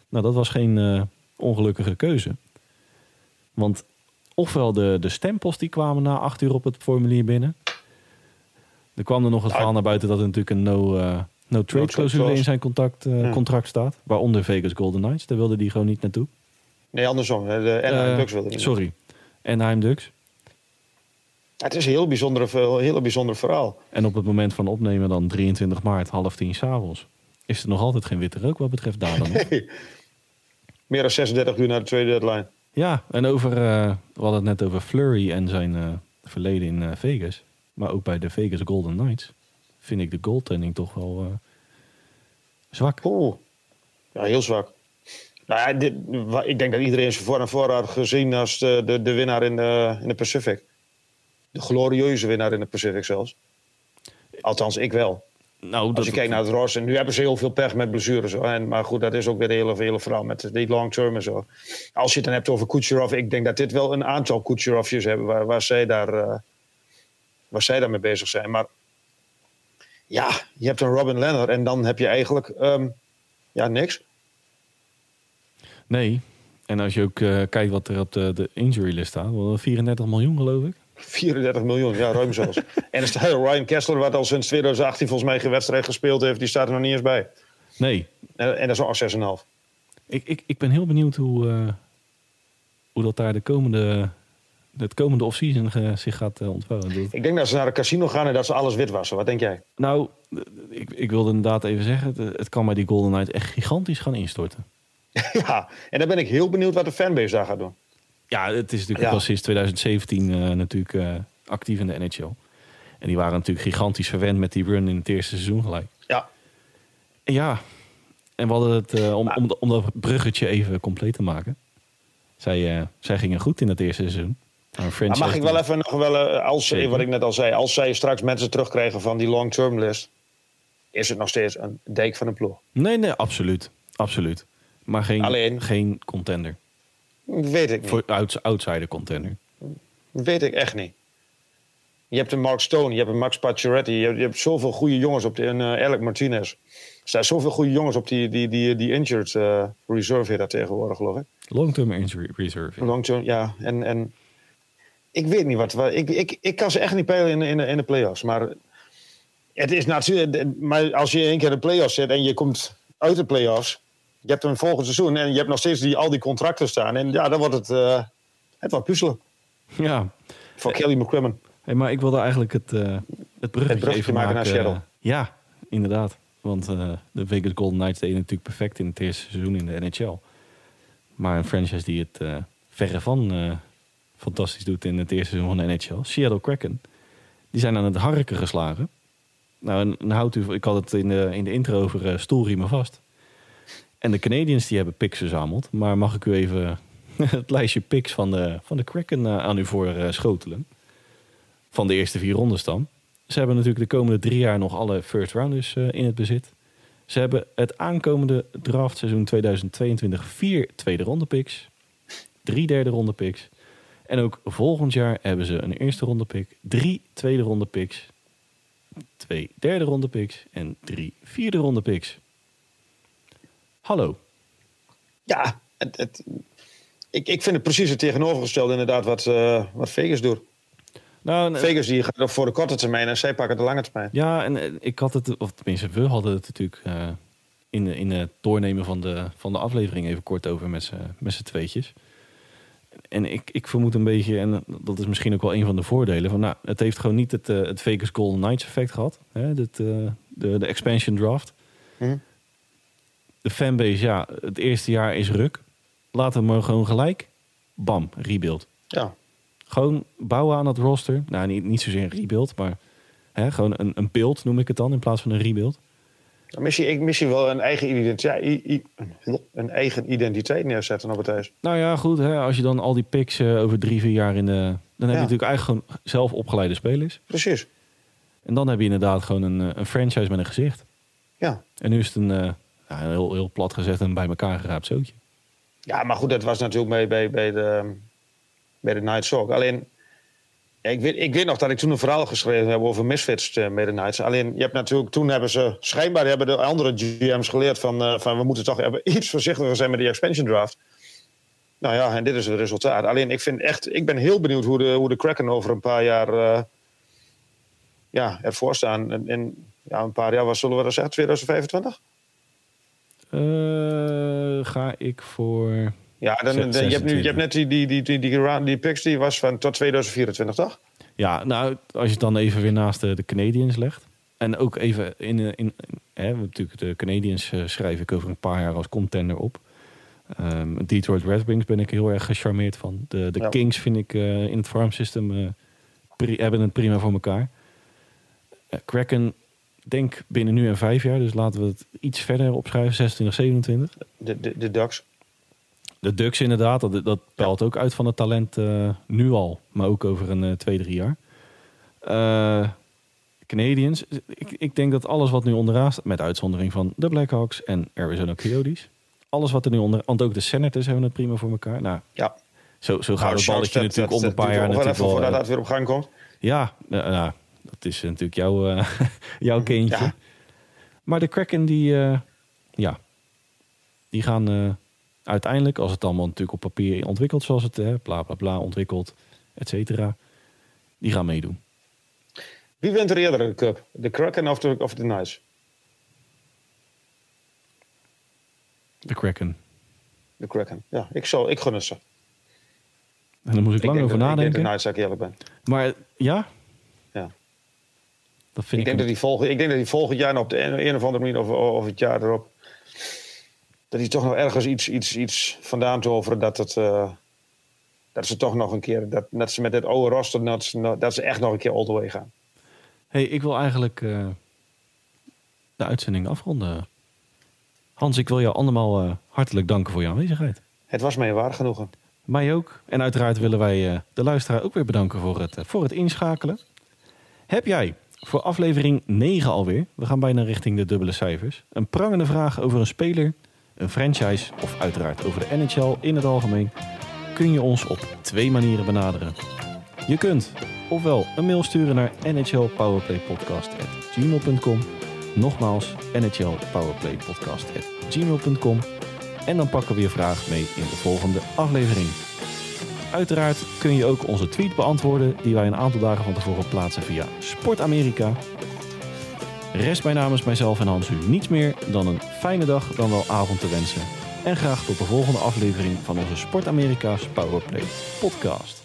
Nou, dat was geen ongelukkige keuze. Want ofwel de, de stempels die kwamen na acht uur op het formulier binnen. Er kwam er nog het Nou, verhaal naar buiten dat er natuurlijk een no, eh, no trade trade clausule in zijn contact, eh, Ja. contract staat. Waaronder Vegas Golden Knights. Daar wilde die gewoon niet naartoe. Nee, andersom. De Anaheim Eh, Ducks wilde niet. Sorry. Anaheim Ducks. Ja, Het is een heel bijzonder, heel bijzonder verhaal. En op het moment van opnemen dan 23 maart, half tien s'avonds... is er nog altijd geen witte rook wat betreft Daden. Hey. Meer dan 36 uur na de tweede deadline. ja, en over... eh, we hadden het net over Flurry en zijn verleden in Vegas. Maar ook bij de Vegas Golden Knights... vind ik de goaltending toch wel eh, zwak. Oeh. Ja, heel zwak. Nou ja, dit, wa- ik denk dat iedereen ze voor en voor had gezien als de, de, de winnaar in de, in de Pacific. De glorieuze winnaar in de Pacific zelfs. Althans, ik wel. Nou, Als je kijkt naar het Ross, en nu hebben ze heel veel pech met blessures. En, maar goed, dat is ook weer de hele, hele verhaal met die long term en zo. Als je het dan hebt over Kucherov, ik denk dat dit wel een aantal Kucherovjes hebben waar, waar, zij daar, eh, waar zij daar mee bezig zijn. Maar ja, je hebt een Robin Leonard en dan heb je eigenlijk ehm, ja, niks. Nee. En als je ook eh, kijkt wat er op de, de injury list staat... wel 34 miljoen geloof ik. 34 miljoen, ja, ruim zelfs. en Ryan Kessler, wat al sinds 2018 volgens mij geen wedstrijd gespeeld heeft, die staat er nog niet eens bij. Nee, En, en dat is al 6,5. Ik, ik, ik ben heel benieuwd hoe, eh, hoe dat daar de komende, het komende offseason ge- zich gaat eh, ontvouwen. Ik denk dat ze naar een casino gaan en dat ze alles wit wassen. Wat denk jij? Nou, eh, ik, ik wilde inderdaad even zeggen, het, het kan bij die Golden Knights echt gigantisch gaan instorten. ja, en dan ben ik heel benieuwd wat de fanbase daar gaat doen. Ja, het is natuurlijk Ja. sinds 2017 eh, natuurlijk eh, actief in de NHL. En die waren natuurlijk gigantisch verwend met die run in het eerste seizoen gelijk. Ja, En ja, en we hadden het, eh, om, om, om dat bruggetje even compleet te maken. Zij, eh, zij gingen goed in het eerste seizoen. Maar mag ik wel even nog wel, eh, als, Zeker. wat ik net al zei, als zij straks mensen terugkrijgen van die long-term list, is het nog steeds een dijk van een ploeg. Nee, nee, absoluut. Absoluut. Maar geen, Alleen- geen contender. Weet ik niet. Voor outs- outsider contender. Weet ik echt niet. Je hebt een Mark Stone, je hebt een Max Pacioretty, je hebt, je hebt zoveel goede jongens op de, en uh, Alec Martinez. Er staan zoveel goede jongens op die, die, die, die injured eh, reserve heet dat tegenwoordig, geloof ik. Long-term injury reserve. ja. Long term, ja. En, en ik weet niet wat. wat ik, ik, ik kan ze echt niet peilen in, de- in, de- in de play-offs. Maar het is natuurlijk. Maar als je één keer in de play-offs zit en je komt uit de play-offs. Je hebt een volgend seizoen en je hebt nog steeds die, al die contracten staan. En ja, dan wordt het. eh, het wordt puzzelen. Ja, Voor Kelly McCrimmon. hey, maar ik wilde eigenlijk het, eh het bruggetje, bruggetje even maken naar Seattle. ja, inderdaad. Want eh, de Vegas Golden Knights deden natuurlijk perfect in het eerste seizoen in de NHL. Maar een franchise die het eh, verre van eh, fantastisch doet in het eerste seizoen van de NHL, Seattle Kraken, die zijn aan het harken geslagen. Nou, en, en houdt u, ik had het in de, in de intro over eh, stoelriemen vast. En de Canadiens die hebben picks verzameld. Maar mag ik u even het lijstje picks van de, van de Kraken eh, aan u voor eh, schotelen? Van de eerste vier rondes dan. Ze hebben natuurlijk de komende drie jaar nog alle first rounders in het bezit. Ze hebben het aankomende draftseizoen 2022 vier tweede ronde picks. Drie derde ronde picks. En ook volgend jaar hebben ze een eerste ronde pick. Drie tweede ronde picks. Twee derde ronde picks. En drie vierde ronde picks. Hallo. Ja, het, het, ik, ik vind het precies het tegenovergestelde inderdaad wat, eh, wat Vegas doet. Nou, en- Vegas die gaat voor de korte termijn en zij pakken de lange termijn. Ja, en eh, ik had het, of tenminste, we hadden het natuurlijk eh, in, in het doornemen van de, van de aflevering even kort over met z'n met z'n tweetjes. En ik, ik vermoed een beetje, en dat is misschien ook wel een van de voordelen, van nou, het heeft gewoon niet het, eh, het Vegas Golden Knights effect gehad. Hè, dit, eh, de, de expansion draft. Hm. De fanbase, ja, het eerste jaar is ruk. laten we maar gewoon gelijk. Bam, rebuild. Ja, Gewoon bouwen aan dat roster. Nou, niet, niet zozeer een rebuild, maar hè, gewoon een, een beeld noem ik het dan in plaats van een rebuild. Dan mis je, ik mis je wel een eigen identiteit, een eigen identiteit neerzetten op het ijs. Nou ja, goed. Hè, als je dan al die picks eh, over drie, vier jaar in de... Dan heb je Ja. natuurlijk eigenlijk gewoon zelf opgeleide spelers. Precies. En dan heb je inderdaad gewoon een, eh, een franchise met een gezicht. Ja. En nu is het een, eh, ja, heel, heel plat gezegd, een bij elkaar geraapt zootje. Ja, maar goed, dat was natuurlijk bij, bij, bij, de, bij de Knights ook. Alleen, ja, ik, weet, ik nog dat ik toen een verhaal geschreven heb over misfits eh, bij de Knights. Alleen, je hebt natuurlijk, toen hebben ze, schijnbaar hebben de andere GM's geleerd van, eh, van we moeten toch even iets voorzichtiger zijn met die expansion draft. Nou ja, en dit is het resultaat. Alleen, ik vind echt, ik ben heel benieuwd hoe de, hoe de Kraken over een paar jaar eh, ja, ervoor staan. En ja, een paar jaar, wat zullen we dat zeggen, 2025? Eh, ga ik voor... Ja, dan, je, hebt nu, je 26. hebt net die, die, die, die, die, die picks, die was van tot 2024, toch? Ja, nou, als je het dan even weer naast de, de Canadiens legt. En ook even in... in, in hè, natuurlijk, de Canadiens eh, schrijf ik over een paar jaar als contender op. Ehm, Detroit Red Wings ben ik heel erg gecharmeerd van. De, de Ja. Kings vind ik eh, in het farm system eh, pri- hebben het prima voor elkaar. Eh, Kraken, denk binnen nu en vijf jaar. Dus laten we het iets verder opschrijven. 26, 27. De, de, de Ducks. De Ducks inderdaad, dat, dat pelt ook uit van het talent eh, nu al. Maar ook over een eh, twee, drie jaar. Eh, Canadiens, ik, ik denk dat alles wat nu onderaan staat... met uitzondering van de Blackhawks en Arizona Coyotes... alles wat er nu onder... want ook de Senators hebben het prima voor elkaar. Nou, Ja. zo, zo gaat Nou, het balletje dat- natuurlijk om een paar jaar natuurlijk wel... voordat dat weer op gang komt. ja, nou, dat is natuurlijk jouw, jouw kindje. Ja. Maar de Kraken, die, ja, die gaan uiteindelijk, als het allemaal natuurlijk op papier ontwikkelt, zoals het, eh, bla bla bla, ontwikkelt, et cetera, die gaan meedoen. Wie wint er eerder de cup? De Kraken of de, of de Knights? De Kraken. De Kraken. Ja, ik, zal, ik gun het ze. En daar moest ik, Ik lang over dat- Ik denk nadenken. ik eerlijk ben. maar ja, Ja. dat vind Ik ik, denk, dat die volgend, ik denk dat die volgend jaar op de een, een of andere manier, of, of het jaar erop, dat hij toch nog ergens iets, iets, iets vandaan toveren dat het. eh, dat ze toch nog een keer, dat, dat ze met dit oude roster, dat ze, dat ze echt nog een keer all the way gaan. hey, ik wil eigenlijk eh, de uitzending afronden. Hans, ik wil jou allemaal eh, hartelijk danken voor je aanwezigheid. Het was mij een waar genoegen. Mij ook. En uiteraard willen wij de luisteraar ook weer bedanken voor het, voor het inschakelen. Heb jij voor aflevering 9 alweer, we gaan bijna richting de dubbele cijfers, een prangende vraag over een speler, een franchise of uiteraard over de NHL in het algemeen, kun je ons op twee manieren benaderen. Je kunt ofwel een mail sturen naar nhlpowerplaypodcast.gmail.com Nogmaals, nhlpowerplaypodcast.gmail.com En dan pakken we je vraag mee in de volgende aflevering. Uiteraard kun je ook onze tweet beantwoorden die wij een aantal dagen van tevoren plaatsen via Sport Amerika. Rest mij namens mijzelf en Hans u niets meer dan een fijne dag dan wel avond te wensen. En graag tot de volgende aflevering van onze Sport Amerika's Powerplay podcast.